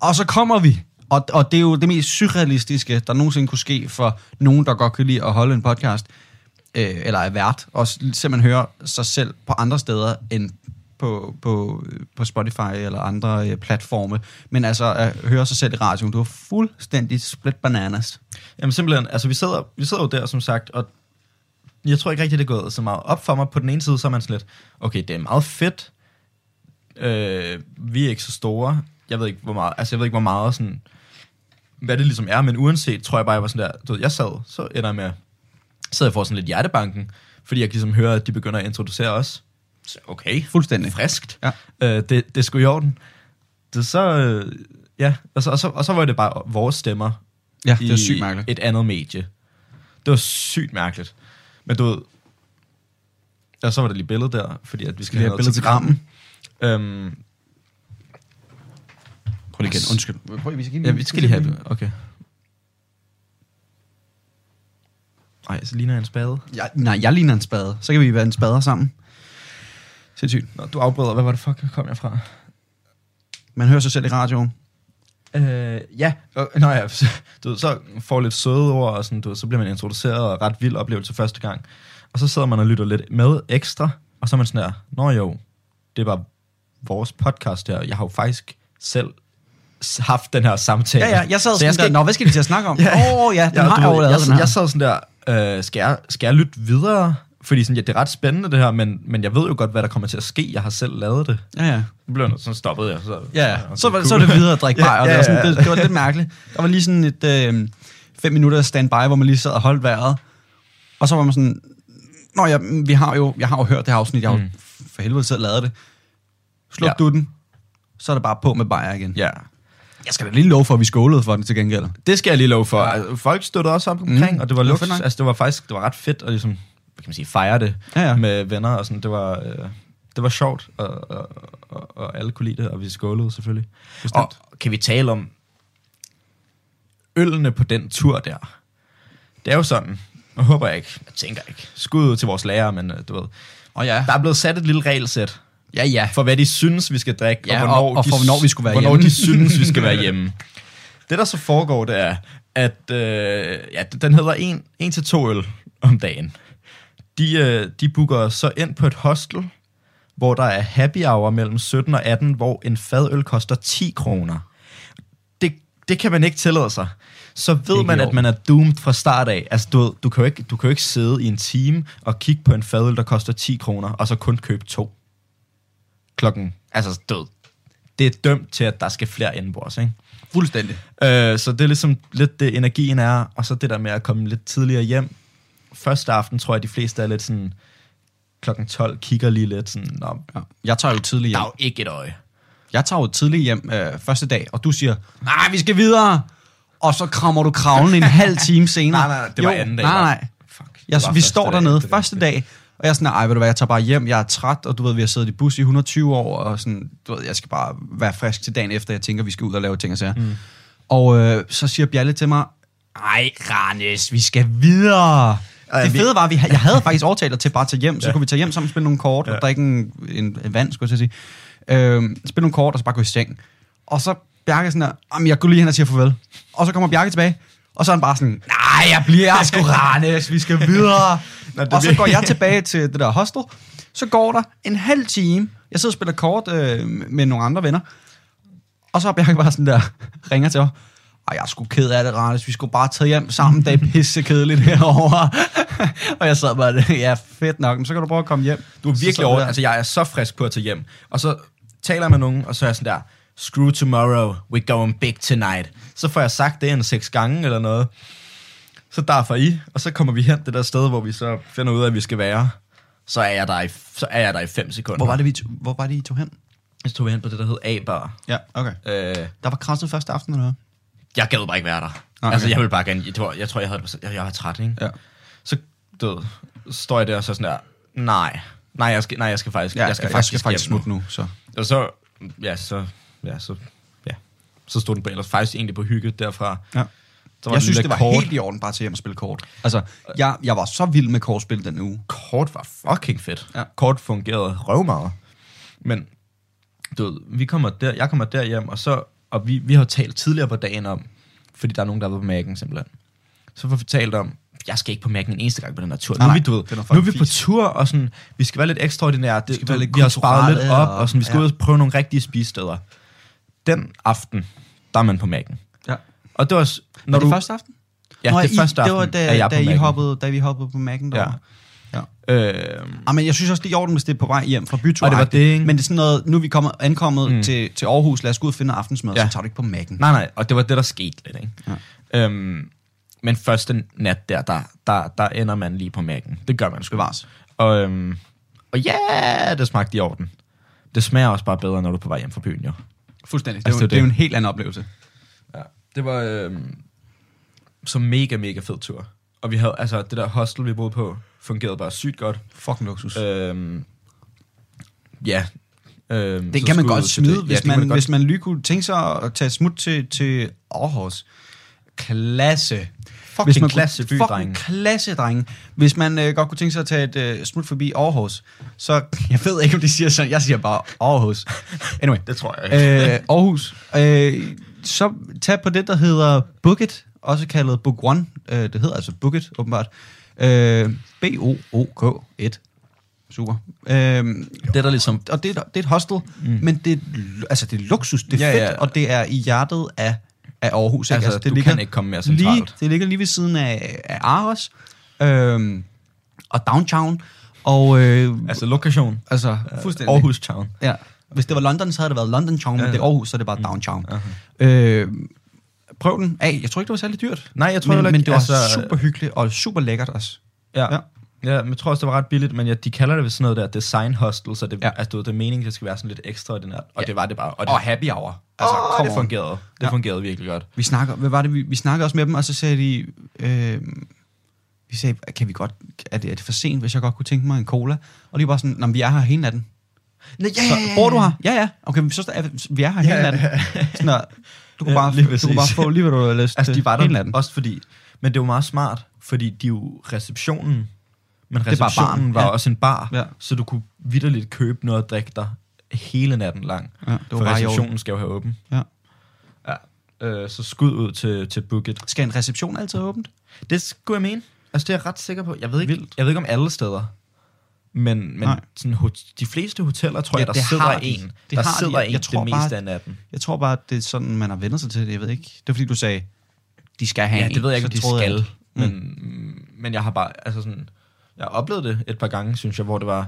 Og så kommer vi. Og, og det er jo det mest surrealistiske, der nogensinde kunne ske for nogen, der godt kan lide at holde en podcast. Øh, eller er vært. Og simpelthen høre sig selv på andre steder end på, på, på Spotify eller andre øh, platforme, men altså at høre sig selv i radioen, du er fuldstændig split bananas. Jamen simpelthen, altså vi sidder, vi sidder jo der, som sagt, og jeg tror ikke rigtig, det er gået så meget op for mig. På den ene side, så er man sådan lidt, okay, det er meget fedt. Øh, vi er ikke så store. Jeg ved ikke, hvor meget, altså jeg ved ikke, hvor meget sådan, hvad det ligesom er, men uanset, tror jeg bare, jeg var sådan der, du ved, jeg sad, så ender jeg med, sad jeg for sådan lidt hjertebanken, fordi jeg kan ligesom høre, at de begynder at introducere os. Okay, Fuldstændig. friskt. Ja. Øh, det, det skulle i orden. Det så, øh, ja, og så, og, så, og så var det bare vores stemmer Ja, det i sygt mærkeligt. et andet medie. Det var sygt mærkeligt. Men du ved, og så var der lige billedet der, fordi at vi skal har noget til grammen. Øhm, Prøv lige igen, undskyld. Prøv, vi skal ja, vi skal lige have det. Okay. Ej, så ligner jeg en spade. Ja, nej, jeg ligner en spade. Så kan vi være en spader sammen. Sindssygt. Nå, du afbryder. Hvad var det fuck, kom jeg fra? Man hører sig selv i radioen. Øh, ja. Nå ja, du ved, så får lidt søde ord, og sådan, du ved, så bliver man introduceret, og ret vild oplevelse første gang. Og så sidder man og lytter lidt med ekstra, og så er man sådan her, nå jo, det var vores podcast her. Jeg har jo faktisk selv haft den her samtale. Ja, ja, jeg sad Så sådan jeg skal der, Nå, hvad skal vi til at snakke om? Åh, Ja. oh, ja, den Ja, har du jeg jeg, jeg sad sådan der, øh, skal, jeg, skal jeg lytte videre? Fordi sådan, ja, det er ret spændende det her, men, men jeg ved jo godt, hvad der kommer til at ske. Jeg har selv lavet det. Ja, ja. Så blev jeg, sådan stoppede jeg. Så, Ja, så, var, cool. så var det videre at drikke Ja, bajer. og ja, det, var sådan, ja. det, det var lidt mærkeligt. Der var lige sådan et øh, fem minutter standby, hvor man lige sad og holdt vejret. Og så var man sådan, Nå ja, mm, vi har jo, jeg har jo hørt det her afsnit, jeg har jo Mm. for helvede selv lavet det. Sluk Ja. du den, så er det bare på med bajer igen. Ja, Jeg skal da lige love for, at vi skålede for det til gengæld. det skal jeg lige love for. Altså, Folk støttede også op omkring, Mm. og det var Det luksus. altså, det var faktisk det var ret fedt at ligesom, kan man sige, fejre det Ja, ja. med venner og sådan. Det var, øh, det var sjovt, og, og, og, og alle kunne lide det, og vi skålede selvfølgelig. Bestemt. Og kan vi tale om ølene på den tur der? Det er jo sådan, nu håber jeg ikke, jeg tænker ikke, skud ud til vores lærer, men øh, du ved, Og ja, der er blevet sat et lille regelsæt ja, ja. for, hvad de synes, vi skal drikke, Ja, og, hvornår, og- og de, for, hvornår vi skulle være hvornår hjemme. de synes, vi skal være hjemme. Det, der så foregår, det er, at øh, ja, den hedder en, en til to øl om dagen. De, øh, de booker så ind på et hostel, hvor der er happy hour mellem 17 og 18, hvor en fadøl koster 10 kroner. Det, det kan man ikke tillade sig. Så ved man, at man er doomed fra start af. Altså, du, ved, du, kan jo ikke, du kan jo ikke sidde i en time og kigge på en fadøl, der koster 10 kroner, og så kun købe to. Klokken, altså død. Det er dømt til, at der skal flere indenbords, ikke? Fuldstændig. Øh, så det er ligesom lidt det, energien er, og så det der med at komme lidt tidligere hjem. Første aften tror jeg, de fleste er lidt sådan, klokken 12 kigger lige lidt sådan, Nå, Ja. Jeg tager jo tidligt der hjem. er jo ikke et øje. Jeg tager jo tidligt hjem øh, første dag, og du siger, nej, vi skal videre. Og så krammer du kravlen en halv time senere. Nej, nej, det var anden dag, Nej, nej. Fuck, Jeg, vi står dag, dernede der. første dag, og jeg er sådan, ej, ved du hvad, jeg tager bare hjem, jeg er træt, og du ved, vi har siddet i bus i 120 år, og sådan, du ved, jeg skal bare være frisk til dagen efter, jeg tænker, vi skal ud og lave ting og sager. Mm. Og øh, så siger Bjalle til mig, ej, Rannes, vi skal videre. Ej, det fede var, at vi, jeg havde faktisk overtalt til bare at tage hjem, så Ja. kunne vi tage hjem sammen, spille nogle kort, Ja. og drikke en, en, en vand, skulle jeg sige. Øhm, spille nogle kort, og så bare gå i seng. Og så Bjarke sådan der, "Jamen, jeg går lige hen og siger farvel. Og så kommer Bjarke tilbage, og så er han bare sådan, nej, jeg bliver sgu Rannes, vi skal videre. Nå, og så går jeg tilbage til det der hostel, så går der en halv time, jeg sidder og spiller kort øh, med nogle andre venner, og så er Bjarke bare sådan der, ringer til mig, ej, jeg er sgu ked af det, Randes. Vi skulle bare tage hjem sammen. Det er pisse kedeligt herovre. og jeg sad bare, ja, fedt nok. Men så kan du prøve at komme hjem. Du er virkelig jeg over, der. altså jeg er så frisk på at tage hjem. Og så taler jeg med nogen, og så er jeg sådan der, screw tomorrow, we're going big tonight. Så får jeg sagt det en seks gange eller noget. Så derfor I, og så kommer vi hen det der sted, hvor vi så finder ud af, at vi skal være. Så er jeg der i, så er jeg der i fem sekunder. Hvor var det, vi hvor var det, I tog hen? Så tog vi hen på det, der hed A-bar. Ja, okay. Øh, Der var krasset første aften, eller hvad? Jeg gad bare ikke være der. Okay. Okay. Altså, jeg ville bare gerne, det var, jeg tror, jeg, havde, jeg, jeg var træt, ikke? Ja. Så, du ved, står jeg der og så sådan der, nej, nej, jeg skal, nej, jeg skal faktisk, Ja, jeg skal jeg faktisk, skal faktisk hjem nu. smutte nu, så. Og så, ja, så, ja, så, ja, så stod den på, ellers faktisk egentlig på hygge derfra. Ja. Så var Jeg synes, det var kort. helt i orden bare tage hjem og spille kort. Altså, jeg, jeg var så vild med kortspil den uge. Kort var fucking fedt. Ja. Kort fungerede røvmeget. Men, du ved, vi kommer der, jeg kommer der hjem, og så, og vi, vi har talt tidligere på dagen om, fordi der er nogen, der er på Mac'en simpelthen. Så får vi talt om, jeg skal ikke på Mac'en en eneste gang på den her tur. Nej, nu er vi, du ved, er nu er vi på tur, og sådan, vi skal være lidt ekstraordinære. Det, skal være lidt vi har sparet lidt op, og- og sådan, vi skal ja. ud og prøve nogle rigtige spisesteder. Den aften, der er man på Mac'en. Ja. Og det var, Når når det du, første aften? ja, Nå, det I, første aften, det var da, jeg da, på I hoppede, da vi hoppede på Mac'en Ja. Øh, Ah, men jeg synes også, det er i orden, hvis det er på vej hjem fra bytur. Og det var det, ikke? Men det er sådan noget, nu er vi kommet, ankommet mm. Til, til Aarhus, lad os gå ud og finde aftensmad, ja. Så tager du ikke på Mac'en. Nej, nej, og det var det, der skete lidt, ikke? Ja. Øhm, men første nat der, der, der, der ender man lige på mærken. Det gør man sgu. Bevares. Og, øhm, og ja, det smagte i orden. Det smager også bare bedre, når du er på vej hjem fra byen, jo. Fuldstændig. Det, er Altså, jo, det er det er jo en helt anden oplevelse. Ja. Det var øhm, så mega, mega fed tur. Og vi havde, altså, det der hostel, vi boede på, fungerede bare sygt godt. Fucking luksus. Øhm, ja. Øhm, Den så kan man godt smide, det. hvis, det kan man, godt- hvis man lige kunne tænke sig at tage smut til, til Aarhus. Klasse. Fucking Hvis man klasse by, Fucking klasse, drenge. Hvis man øh, godt kunne tænke sig at tage et øh, smut forbi Aarhus, så jeg ved ikke, om de siger sådan. Jeg siger bare Aarhus. Anyway. Det tror jeg ikke. øh, Aarhus. Øh, så tag på det, der hedder Bookit, også kaldet Book One. Øh, det hedder altså Bookit, åbenbart. Øh, B-O-O-K-1. Super. Øh, det er der ligesom... og det, er- det er et hostel, mm. men det, er altså, det er luksus, det er Ja, fedt, ja. og det er i hjertet af, af Aarhus. Ikke? Altså, du kan ikke komme mere lige, centralt. Det ligger lige ved siden af, af Aros øhm, og Downtown. Og øh, Altså lokation. altså, fuldstændig. Aarhus Town. Ja. Hvis det var London, så havde det været London Town, men Ja. det er Aarhus, så er det bare Downtown. Uh-huh. Øh, prøv den af. Jeg tror ikke, det var særlig dyrt. Nej, jeg tror men, ikke, men det var altså- super hyggeligt og super lækkert også. Ja. Ja. ja. Ja, men jeg tror også, det var ret billigt, men ja, de kalder det ved sådan noget der design hostel, så det, Ja. ja. altså, det er meningen, det skal være sådan lidt ekstraordinært, og Ja. ja. det var det bare. Og det, Og happy hour. Altså, oh, det fungerede. Det Ja. ja. fungerede virkelig godt. Vi snakker, hvad var det, vi, vi snakkede også med dem, og så sagde de, øh, vi sagde, kan vi godt, er det, er det for sent, hvis jeg godt kunne tænke mig en cola? Og de var sådan, "Nå, men vi er her hele natten. Ja, Så, bor du her? Ja, ja. Okay, så er, vi er her hele Ja, natten. Sådan der, du kan, Ja, bare, du præcis. bare få lige, hvad du har lyst Altså, de var der også fordi, men det var meget smart, fordi de jo receptionen, men receptionen baren, var ja. også en bar, Ja. så du kunne vidderligt købe noget at drikke der hele natten lang. Ja, det var for receptionen skal jo have åben. Ja. Ja. Øh, så skud ud til, til Booket. Skal en reception altid have åbent? Det skulle jeg mene. Altså, det er jeg ret sikker på. Jeg ved ikke, Vildt. jeg ved ikke om alle steder. Men, men Nej. sådan, de fleste hoteller, tror Ja, jeg, der det sidder har de. en. Det der har de. sidder Jeg en tror det bare- meste af natten. Jeg tror bare, det er sådan, man har vendt sig til det. Jeg ved ikke. Det er fordi, du sagde, de skal have Ja, en. det ved jeg ikke, om de jeg, skal. at- Men, mm. men jeg har bare, altså sådan, jeg har oplevet det et par gange, synes jeg, hvor det var,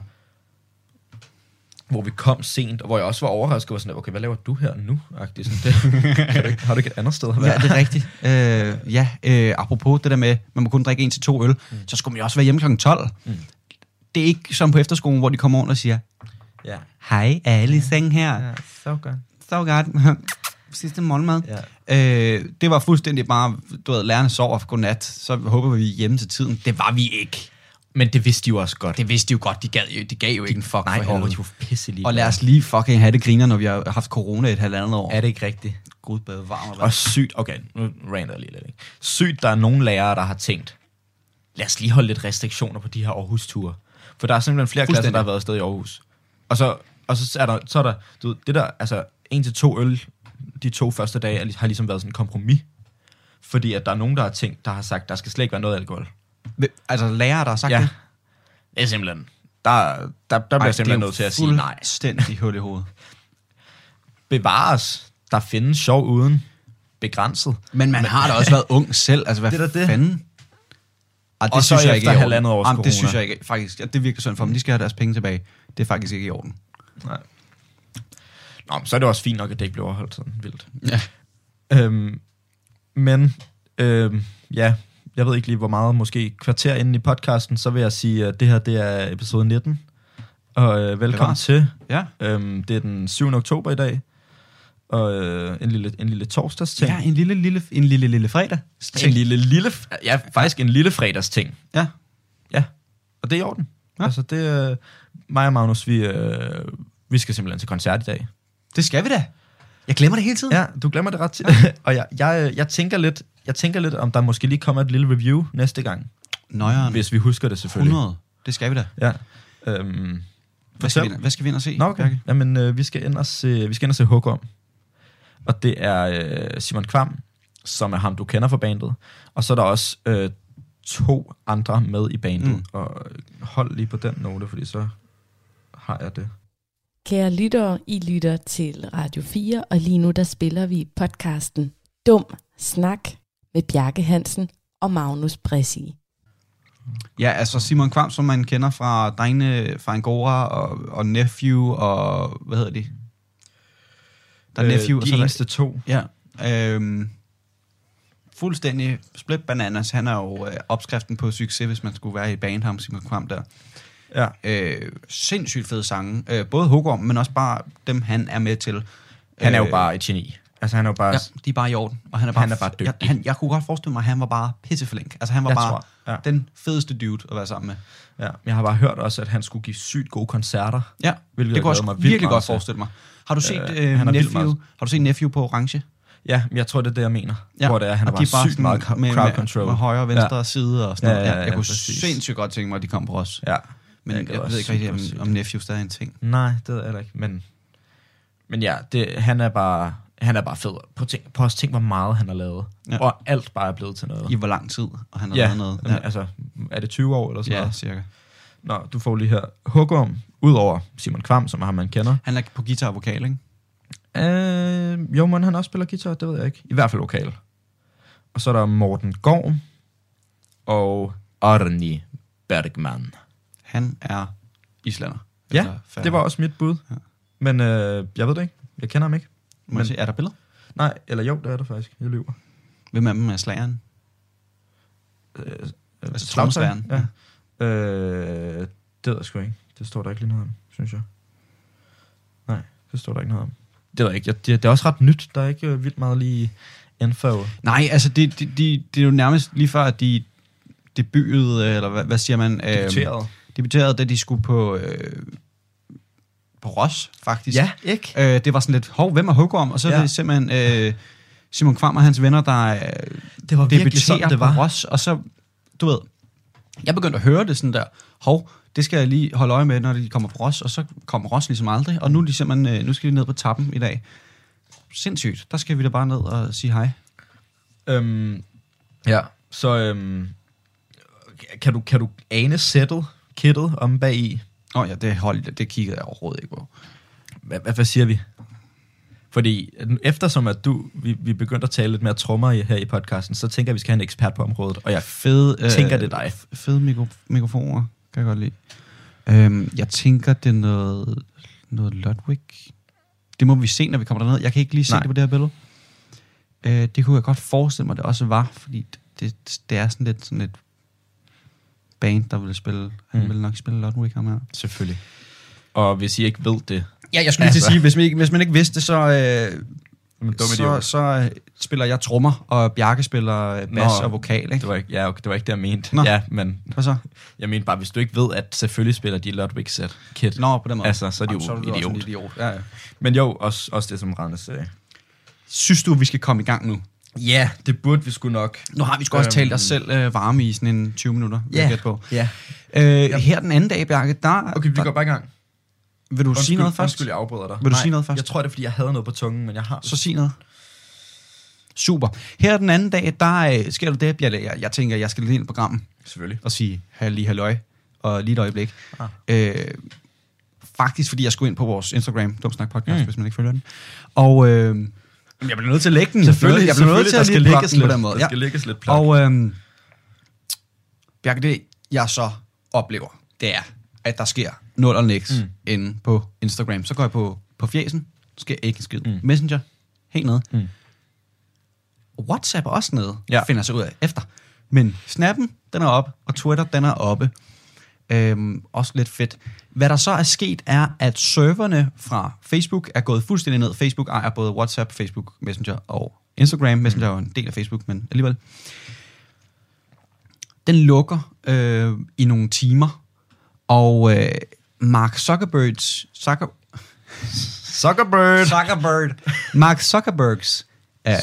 hvor vi kom sent, og hvor jeg også var overrasket, og var sådan, okay, hvad laver du her nu? Agtigt, sådan, det, kan du ikke, har du ikke et andet sted at være? Ja, det er rigtigt. øh, ja, øh, apropos det der med, man må kun drikke en til to øl, mm. så skulle man jo også være hjemme kl. 12. Mm. Det er ikke som på efterskolen, hvor de kommer over og siger, ja. hej, er alle i seng her? ja så godt. Så godt. Sidste morgenmad. Ja. Øh, det var fuldstændig bare, du ved, lærerne sover for godnat, så håber vi, hjemme til tiden. Det var vi ikke. Men det vidste de jo også godt. Det vidste de jo godt, de, gad jo, de gav jo ikke en fuck Nej, for helvede. de var pisse lige. Og lad os lige fucking have det griner, når vi har haft corona et halvandet år. Er det ikke rigtigt? Gud bedre varm Og sygt, okay, nu rander jeg lige lidt, ikke? Sygt, der er nogle lærere, der har tænkt, lad os lige holde lidt restriktioner på de her Aarhus-ture. For der er simpelthen flere klasser, der har været afsted i Aarhus. Og så, og så er der, så er der du ved, det der, altså, en til to øl, de to første dage, har ligesom været sådan en kompromis. Fordi at der er nogen, der har tænkt, der har sagt, der skal slet ikke være noget alkohol. Altså lærere, der har sagt ja. det? Det er simpelthen, der, der, der bliver jeg simpelthen nødt til at sige nej. Fuldstændig hul i hovedet. Bevares, der findes sjov uden begrænset. Men man har da også været ung selv. Altså, hvad Det er da det. fanden? Ah, det Og synes jeg ikke er halvandet års Jamen, det corona. synes jeg ikke, faktisk. Ja, det virker sådan for dem. De skal have deres penge tilbage. Det er faktisk ikke i orden. Nej. Nå, men så er det også fint nok, at det ikke bliver overholdt sådan vildt. Ja. Øhm, men, øhm, ja, jeg ved ikke lige, hvor meget, måske kvarter inden i podcasten, så vil jeg sige, at det her, det er episode 19. Og øh, velkommen til. Ja. Øhm, det er den 7. oktober i dag. Og øh, en lille, en lille torsdagsting. Ja, en lille, lille, en lille, lille fredag. en lille, lille, ja, faktisk en lille fredagsting. Ja. Ja, og det er i orden. Ja. Ja. Altså, det øh, mig og Magnus, vi, øh, vi skal simpelthen til koncert i dag. Det skal vi da. Jeg glemmer det hele tiden. Ja, du glemmer det ret tit. og jeg, jeg, jeg, tænker lidt, jeg tænker lidt, om der måske lige kommer et lille review næste gang. Nøjeren. Hvis vi husker det selvfølgelig. 100. Det skal vi da. Ja. Øhm, Hvad skal, vi, hvad skal vi ind og se? Nå, okay. Jamen, øh, vi skal ind og se, vi skal ind og se om. Og det er øh, Simon Kvam, som er ham, du kender fra bandet. Og så er der også øh, to andre med i bandet. Mm. Og hold lige på den note, fordi så har jeg det. Kære lyttere, I lytter til Radio 4, og lige nu der spiller vi podcasten Dum Snak med Bjarke Hansen og Magnus Bressi. Ja, altså Simon Kvam, som man kender fra Drengene fra Angora og, og Nephew og... Hvad hedder de? Der er Nephew, og Øh, de så er der- eneste to. Ja. Øhm, fuldstændig split bananas. Han er jo øh, opskriften på succes, hvis man skulle være i band, ham Simon Kvam der. Ja. Øh, sindssygt fede sange. Øh, både Hugorm, men også bare dem, han er med til. Han er jo Øh, bare et geni. Altså han er jo bare... Ja, de er bare i orden. Og han er bare, Han er bare dygtig. Jeg, han, jeg kunne godt forestille mig, at han var bare pisseflink. Altså han var Jeg bare tror, ja. den fedeste dude at være sammen med. Ja, jeg har bare hørt også, at han skulle give sygt gode koncerter. Ja, det kunne jeg mig virkelig godt til. forestille mig. Har du set Øh, øh, er Nephew? Har du set Nephew på orange? Ja, men jeg tror, det er det, jeg mener. Ja. Ja. Hvor det er, han er Og er bare sygt meget crowd med, control. med højre og venstre Ja. side og sådan Ja, noget. ja, Ja, ja, jeg kunne præcis. sindssygt godt tænke mig, at de kom på os. Ja. Men Jeg jeg, ved ikke rigtig, om, om Nephew stadig er en ting. Nej, det jeg heller ikke. Men, men ja, det, han er bare... Han er bare fed. På, tænk, på også tænk, hvor meget han har lavet. Ja. Og alt bare er blevet til noget. I hvor lang tid, og han har ja, lavet noget. ja. altså, er det 20 år eller sådan ja, noget? cirka. Nå, du får lige her. Hugorm, udover Simon Kvam, som er ham, man kender. Han er på guitar og vokal, ikke? Øh, jo, men han også spiller guitar, det ved jeg ikke. I hvert fald lokal. Og så er der Morten Gorm og Arni Bergman. Han er islænder. Ja. Det var også mit bud. Ja. Men øh, jeg ved det ikke. Jeg kender ham ikke. Må jeg se, er der billeder? Nej, eller jo, det er der faktisk. Jeg lyver. Hvem af dem er slageren? Øh, Altså slagtøj? trommeslageren? Ja. Øh, det ved jeg sgu ikke. Det står der ikke lige noget om, synes jeg. Nej, det står der ikke noget om. Det ved jeg ikke. Jeg, det, det er også ret nyt. Der er ikke øh, vildt meget lige info. Nej, altså det, det, det, det er jo nærmest lige før, at de debutede, eller hvad, hvad siger man? Debuteret. Øhm, debuterede, da de skulle på, øh, på Ros, faktisk. Ja, ikke? Øh, det var sådan lidt, hov, hvem er Hugorm? Og så ja. er Ja. det simpelthen øh, Simon Kvam og hans venner, der øh, Det var virkelig debuterer sådan, det på var. Ros. Og så, du ved, jeg begyndte at høre det sådan der, hov, det skal jeg lige holde øje med, når de kommer på Ros, og så kommer Ros ligesom aldrig. Og nu, er de simpelthen, øh, nu skal de ned på tappen i dag. Sindssygt. Der skal vi da bare ned og sige hej. Øhm, ja, så øhm, kan, du, kan du ane sættet, kittet om bag i? Oh, ja, det, hold, det kiggede jeg overhovedet ikke på. Hvad, hvad, hvad siger vi? Fordi eftersom at du, vi, vi begyndte at tale lidt mere trommer her i podcasten, så tænker jeg, at vi skal have en ekspert på området. Og jeg Fede, øh, tænker, det er dig. Fede mikro, mikrofoner, kan jeg godt lide. Øhm, jeg tænker, det er noget, noget Ludwig. Det må vi se, når vi kommer derned. Jeg kan ikke lige se Nej. det på det her billede. Øh, det kunne jeg godt forestille mig, det også var, fordi det, det er sådan lidt sådan et band, der vil spille. Han Mm. vil nok spille Ludwig ham her. Selvfølgelig. Og hvis I ikke ved det, Ja, jeg skulle lige til Altså. at sige, hvis man ikke, hvis man ikke vidste det, så, øh, så, så øh, spiller jeg trommer, og Bjarke spiller øh, bas Nå. og vokal, ikke? det var ikke, ja, okay, det var ikke det, jeg mente. Nå. Ja, men Hvad så? jeg mente bare, hvis du ikke ved, at selvfølgelig spiller de Ludwig set kit. Nå, på den måde. Altså, så er de Jamen, jo så er du også idiot. en idiot. Ja, ja. Men jo, også, også det, som Rane sagde. Synes du, vi skal komme i gang nu? Ja, det burde vi sgu nok. Nu har vi sgu også Øhm. talt os selv øh, varme i sådan en 20 minutter, vil jeg gætte på. ja. Øh, her den anden dag, Bjarke, der... Okay, vi der, går bare i gang. Vil du sige noget først? Undskyld, jeg afbryder dig. Vil du sige noget først? Jeg tror, det er, fordi jeg havde noget på tungen, men jeg har... Så sig noget. Super. Her den anden dag, der øh, sker der det, Bjarke. Jeg, jeg tænker, jeg skal lige ind i programmet Selvfølgelig. og sige halli halløj, og lige et øjeblik. Ah. Øh, faktisk, fordi jeg skulle ind på vores Instagram, Dumsnak Podcast, mm. Hvis man ikke følger den. Og øh, jeg bliver nødt til at lægge den. Selvfølgelig, jeg bliver nødt til at lige lægges den på den måde. der Ja. skal lægges lidt plok. Og øhm, Bjarke, det jeg så oplever, det er, at der sker nul og niks mm. Inde på Instagram. Så går jeg på, på fjesen, sker ikke en skid. Mm. Messenger, helt nede. Mm. WhatsApp også nede, ja. Ja. finder sig ud af efter. Men Snappen, den er oppe, og Twitter, den er oppe. Øhm, også lidt fedt. Hvad der så er sket, er, at serverne fra Facebook er gået fuldstændig ned. Facebook ejer både WhatsApp, Facebook Messenger og Instagram. Messenger er jo en del af Facebook, men alligevel. Den lukker øh, i nogle timer, og øh, Mark Zuckerbergs... Zucker, Zuckerberg! Zuckerberg. Mark Zuckerbergs, øh,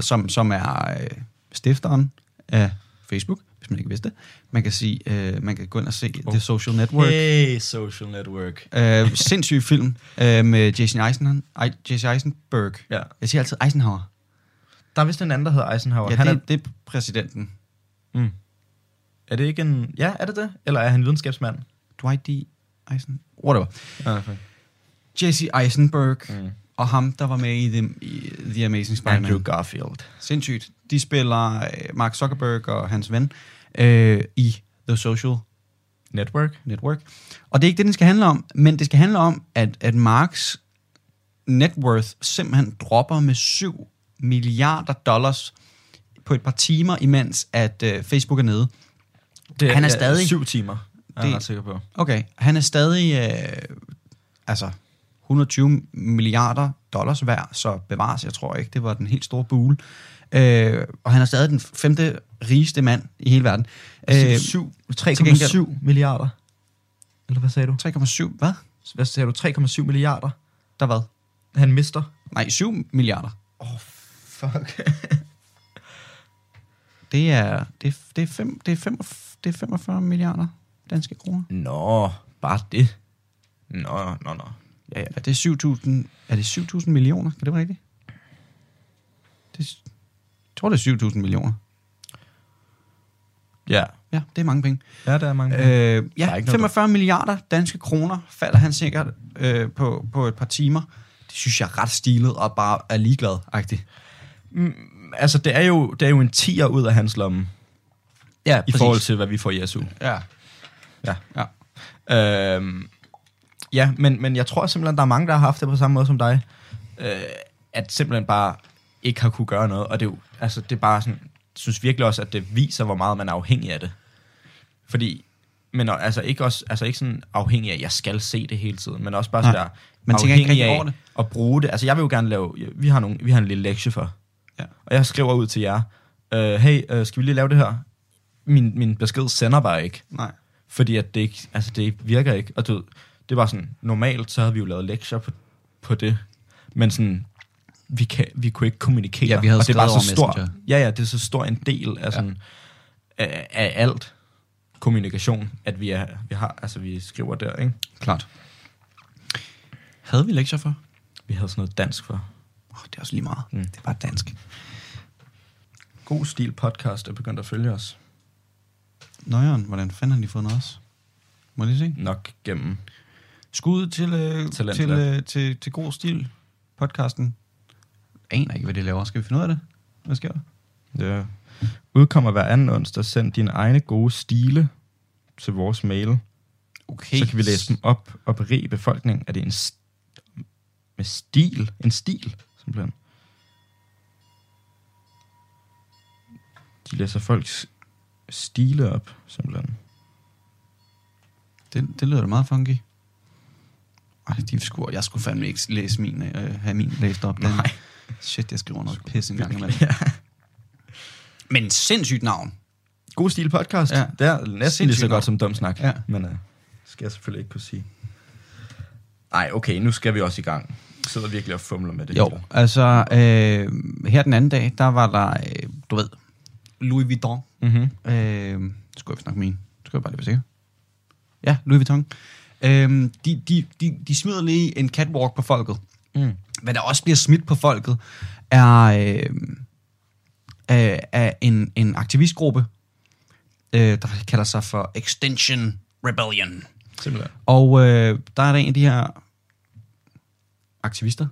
som, som er øh, stifteren af Facebook, hvis man ikke vidste det. Man kan sige, øh, man kan gå ind og se oh. The Social Network. Hey, social network. Øh, sindssyg film øh, med Jason, Eisen, Jason Eisenberg. Ja. Jeg siger altid Eisenhower. Der er vist en anden, der hedder Eisenhower. Ja, Han det, er, det er præsidenten. mm. Er det ikke en... Ja, er det det? Eller er han videnskabsmand? Dwight D. Eisen. Whatever. Ja, okay. Jesse Eisenberg Mm. og ham, der var med i The, i The Amazing Spider-Man. Andrew Garfield. Sindssygt. De spiller øh, Mark Zuckerberg og hans ven øh, i The Social Network. Network. Og det er ikke det, den skal handle om, men det skal handle om, at, at Marks net worth simpelthen dropper med 7 milliarder dollars på et par timer, imens at øh, Facebook er nede. Det Han er stadig- Syv timer, er Det- jeg ret sikker på. Okay, han er stadig øh, altså 120 milliarder dollars værd, så bevares, jeg tror ikke, det var den helt store bule. Øh, og han er stadig den femte rigeste mand i hele verden. Øh, Syv- til gengæld- 3,7 milliarder. Eller hvad sagde du? 3,7, hvad? Hvad sagde du? 3,7 milliarder? Der hvad? Han mister. Nej, 7 milliarder. Åh, oh, fuck. Det er, det, er- det, er, fem, det, er, fem, det er 45 milliarder danske kroner. Nå, bare det. Nå, nå, nå. Ja, ja. Er det 7.000 er det 7.000 millioner? Kan det være rigtigt? Det, jeg tror, det er 7.000 millioner. Ja, Ja, det er mange penge. ja der er mange. Øh, Der ja, er ikke noget 45 milliarder danske kroner falder han sikkert øh, på, på et par timer. Det synes jeg er ret stilet og bare er ligeglad-agtigt. altså, det er, jo, det er jo en tier ud af hans lomme, Ja, i forhold til, hvad vi får i SU. Ja. Ja. ja. Øhm, ja, men, men jeg tror simpelthen, der er mange, der har haft det på samme måde som dig. Øh, at simpelthen bare ikke har kunne gøre noget. Og det er jo, altså, det er bare sådan, synes virkelig også, at det viser, hvor meget man er afhængig af det. Fordi, men altså ikke, også, altså ikke sådan afhængig af, at jeg skal se det hele tiden, men også bare sådan der, man tænker ikke afhængig rigtig af over det. at bruge det. Altså jeg vil jo gerne lave, vi har, nogle, vi har en lille lektie for, Ja. og jeg skriver ud til jer, øh, hey, øh, skal vi lige lave det her? Min, min besked sender bare ikke. Nej. Fordi at det ikke, altså det virker ikke. Og du det var sådan, normalt så havde vi jo lavet lektier på, på det. Men sådan, vi, kan, vi kunne ikke kommunikere. Ja, vi havde og det var så stor, Messenger. Ja, ja, det er så stor en del af, sådan, af, af alt kommunikation, at vi, er, vi har, altså vi skriver der, ikke? Klart. Havde vi lektier for? Vi havde sådan noget dansk for. Oh, det er også lige meget. Mm. Det er bare dansk. God stil podcast er begyndt at følge os. Nøjeren, hvordan fanden har de fundet os? Må jeg lige se? Nok gennem. Skud til, øh, til, øh, til, til God Stil podcasten. Aner ikke, hvad det laver. Skal vi finde ud af det? Hvad sker der? Det udkommer hver anden onsdag. Send dine egne gode stile til vores mail. Okay. Så kan vi læse dem op og berige befolkningen. Er det en st- med stil? En stil, simpelthen. De læser folks stile op, simpelthen. Det, det lyder da meget funky. Ej, de skulle, jeg skulle fandme ikke læse min, øh, have min læst op. Den. Nej. Shit, jeg skriver noget pis en gang imellem. Ja. Men sindssygt navn. God stil podcast. Ja. Det er næsten lige så Sindssygt godt som dum snak. Ja. Men uh, skal jeg selvfølgelig ikke kunne sige. Nej, okay, nu skal vi også i gang. Jeg sidder virkelig og fumler med det. Jo, hele. altså øh, her den anden dag, der var der, øh, du ved, Louis Vuitton. Mm-hmm. Øh, skulle jeg snakke min. Skal jeg bare lige være sikker. Ja, Louis Vuitton. Øh, de, de, de, de smider lige en catwalk på folket. Mm. Hvad der også bliver smidt på folket, er, øh, er, er en, en aktivistgruppe, øh, der kalder sig for Extension Rebellion. Simpelthen. Og øh, der er der en af de her aktivister,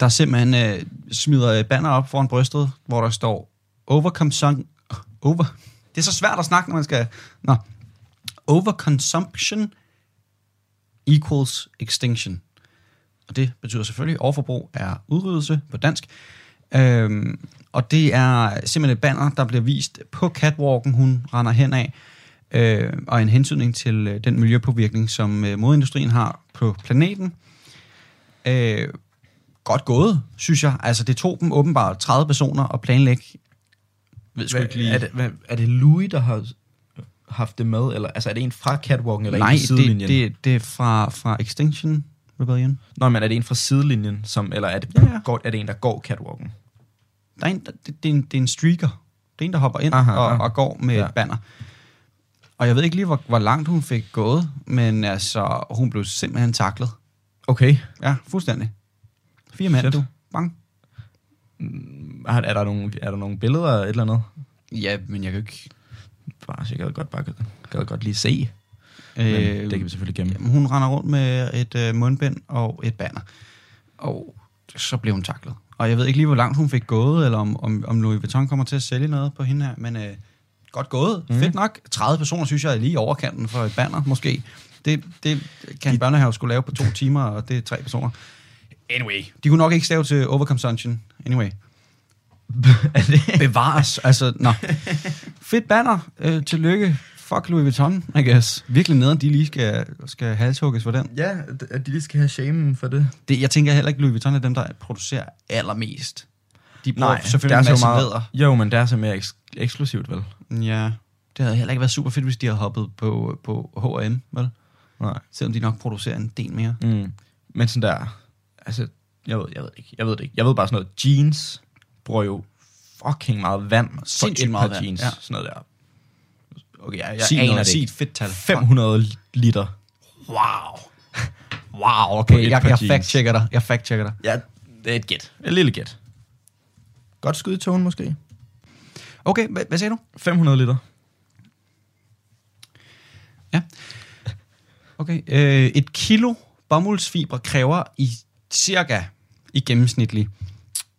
der simpelthen øh, smider øh, banner op foran brystet, hvor der står overconsumption. Over. Det er så svært at snakke, når man skal... Nå. Overconsumption equals extinction. Og det betyder selvfølgelig, at overforbrug er udryddelse på dansk. Øhm, og det er simpelthen et banner, der bliver vist på catwalken, hun render hen af, øh, og en hensynning til øh, den miljøpåvirkning, som øh, modindustrien har på planeten. Øh, godt gået, synes jeg. Altså, det tog dem åbenbart 30 personer at planlægge. Ved Hvad, ikke lige. er, det, hvad, er det Louis, der har haft det med? Eller, altså, er det en fra catwalken, eller Nej, en fra sidelinjen? det, det, det er fra, fra Extinction Rebellion. Nå, men er det en fra sidelinjen, som, eller er det, Ja, ja. Går, er det en, der går catwalken? Der er en, der- det, det, er en, det er en streaker. Det er en, der hopper ind Aha, og, aha. og går med Ja. et banner. Og jeg ved ikke lige, hvor, hvor langt hun fik gået, men altså, hun blev simpelthen taklet. Okay. Ja, fuldstændig. Fire mand, du. Bang. Er, er, der nogle, er der nogle billeder eller et eller andet? Ja, men jeg kan ikke... bare, så jeg gad godt, bare, gad godt lige se. Men Øh, det kan vi selvfølgelig gemme. Jamen, hun render rundt med et øh, mundbind og et banner. Og så blev hun taklet. Og jeg ved ikke lige, hvor langt hun fik gået, eller om, om, om Louis Vuitton kommer til at sælge noget på hende her, men øh, godt gået. Mm. Fedt nok. 30 personer, synes jeg, er lige overkanten for et banner, måske. Det, det kan en børnehave skulle lave på to timer, og det er tre personer. Anyway, de kunne nok ikke stave til overconsumption. Anyway. Bevares. Altså, nå. Fedt banner. Øh, tillykke. Fuck Louis Vuitton, I guess. Virkelig nederen, de lige skal, skal halshugges for den. Ja, at de lige skal have shamen for det. Det, jeg tænker heller ikke, Louis Vuitton er dem, der producerer allermest. De bruger Nej, selvfølgelig en er så masse meget, læder. Jo, men det er så mere eks- eksklusivt, vel? Ja. Det havde heller ikke været super fedt, hvis de havde hoppet på, på H&M, vel? Nej. Selvom de nok producerer en del mere. Mm. Men sådan der, altså, jeg ved, jeg ved ikke, jeg ved det ikke. Jeg ved bare sådan noget, jeans bruger jo fucking meget vand Sindssygt et meget vand, jeans. ja. Sådan noget der. Okay, jeg, jeg Sig aner noget, det sig et fedt tal. 500 liter. Wow. Wow, okay. Jeg, jeg fact-checker dig. Jeg fact-checker dig. Ja, det er et gæt. Et lille gæt. Godt skud i togen måske. Okay, hvad, hvad sagde du? 500 liter. Okay. Øh, et kilo bomuldsfiber kræver i cirka, i gennemsnitlig,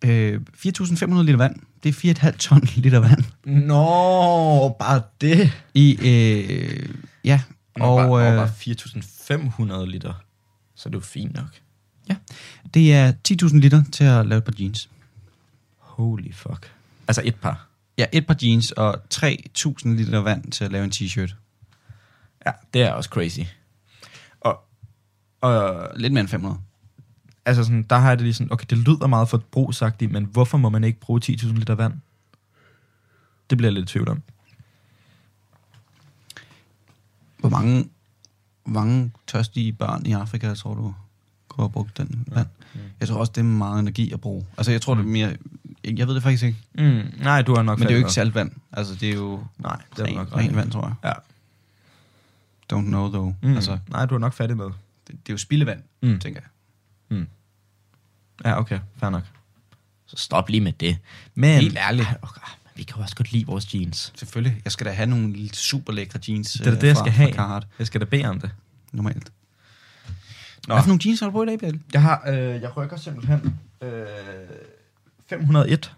øh, 4.500 liter vand. Det er 4,5 ton liter vand. Nå, bare det. I, øh, ja, Nå, og bare, øh, bare 4.500 liter. Så det er jo fint nok. det er 10.000 liter til at lave et par jeans. Holy fuck. Altså et par. Ja, et par jeans og 3.000 liter vand til at lave en t-shirt. Ja, det er også crazy. Og, og Lidt mere end 500. altså sådan, der har jeg det lige sådan, okay, det lyder meget forbrugsagtigt, men hvorfor må man ikke bruge 10.000 liter vand? Det bliver jeg lidt i tvivl om. Hvor mange, hvor mange tørstige børn i Afrika, tror du, kunne have brugt den vand? Jeg tror også, det er meget energi at bruge. Altså, jeg tror, det er mere... Jeg jeg ved det faktisk ikke. Mm, nej, du har nok Men det er jo ikke saltvand. Altså, det er jo. Nej, det er ren, nok ren vand, tror jeg. Ja. Don't know, though. Mm. Mm. Altså, Nej, du har nok fat i noget. det, det er jo spildevand, Mm. mm. tænker jeg. Ja, okay, fair nok. Så stop lige med det. Men, Helt ærligt. Ej, okay, vi kan jo også godt lide vores jeans. Selvfølgelig. Jeg skal da have nogle super lækre jeans Det er øh, det, jeg skal have. Carhartt, Jeg skal da bede om det. normalt. Nå. Hvad for nogle jeans har du på i dag, Bjørn? Jeg har, øh, jeg rykker simpelthen øh, 501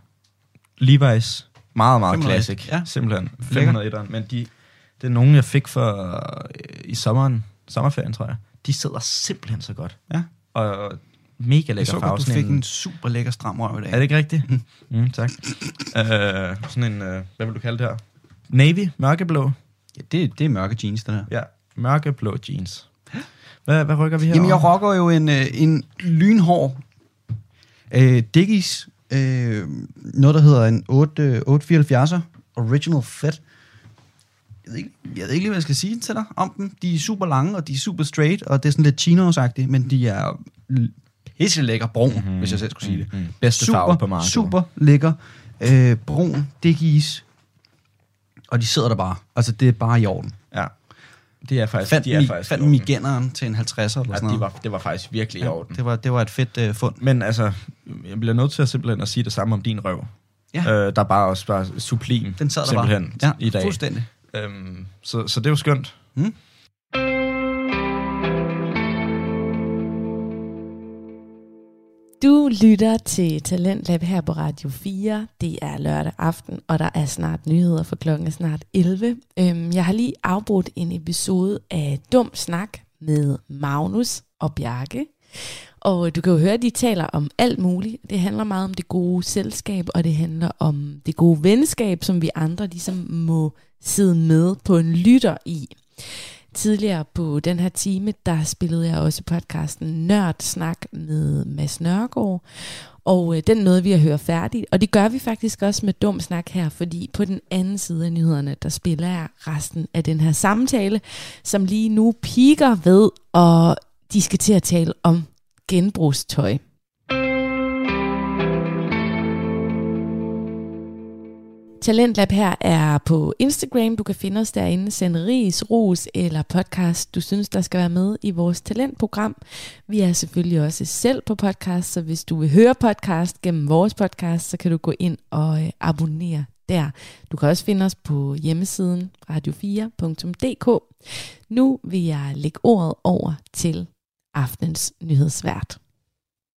Levi's. Meget, meget 501, classic. ja. Simpelthen. Lækker. 501'eren. Men de, det er nogen, jeg fik for øh, i sommeren, sommerferien, tror jeg. De sidder simpelthen så godt. Ja. Og mega Jeg lækker så farve. godt, du fik en super lækker stram røv i dag. Er det ikke rigtigt? mm, tak. øh, sådan en, øh, hvad vil du kalde det her? Navy, mørkeblå. Ja, det, det er mørke jeans, den her. Ja, mørkeblå jeans. Hvad, hvad rykker vi her? Jamen, jeg rocker jo en, øh, en lynhård øh, Dickies, øh, noget der hedder en 8, øh, 874'er Original Fit. Jeg ved, ikke, jeg ved ikke lige, hvad jeg skal sige til dig om dem. De er super lange, og de er super straight, og det er sådan lidt chinos-agtige, men de er pisse lækker brun, mm-hmm. hvis jeg selv skulle sige det. Mm, bedste super, farve på markedet. Super lækker øh, brun Dickies, og de sidder der bare. Altså, det er bare i orden. Ja. Det er faktisk, Fandt, de er mi, faktisk fandt. Migenneren til en 50'er eller sådan Ja, noget. de var, det var faktisk virkelig i orden. det, var, det var et fedt øh, fund. Men altså, jeg bliver nødt til at simpelthen at sige det samme om din røv. Ja. Øh, der er bare også bare sublim Den sad der simpelthen bare. i dag. fuldstændig. Øhm, så, så det er jo skønt. Mm. Du lytter til Talentlab her på Radio 4. Det er lørdag aften, og der er snart nyheder for klokken er snart 11. Øhm, jeg har lige afbrudt en episode af Dum Snak med Magnus og Bjarke. Og du kan jo høre, at de taler om alt muligt. Det handler meget om det gode selskab, og det handler om det gode venskab, som vi andre ligesom må sidde med på en lytter i. Tidligere på den her time, der spillede jeg også podcasten Nørd Snak med Mads Nørgaard. Og øh, den nåede vi at høre færdigt, og det gør vi faktisk også med Dum Snak her, fordi på den anden side af nyhederne, der spiller jeg resten af den her samtale, som lige nu piker ved, og de skal til at tale om genbrugstøj. Talentlab her er på Instagram. Du kan finde os derinde. Send ris, ros eller podcast, du synes, der skal være med i vores talentprogram. Vi er selvfølgelig også selv på podcast, så hvis du vil høre podcast gennem vores podcast, så kan du gå ind og øh, abonnere der. Du kan også finde os på hjemmesiden radio4.dk. Nu vil jeg lægge ordet over til aftens nyhedsvært.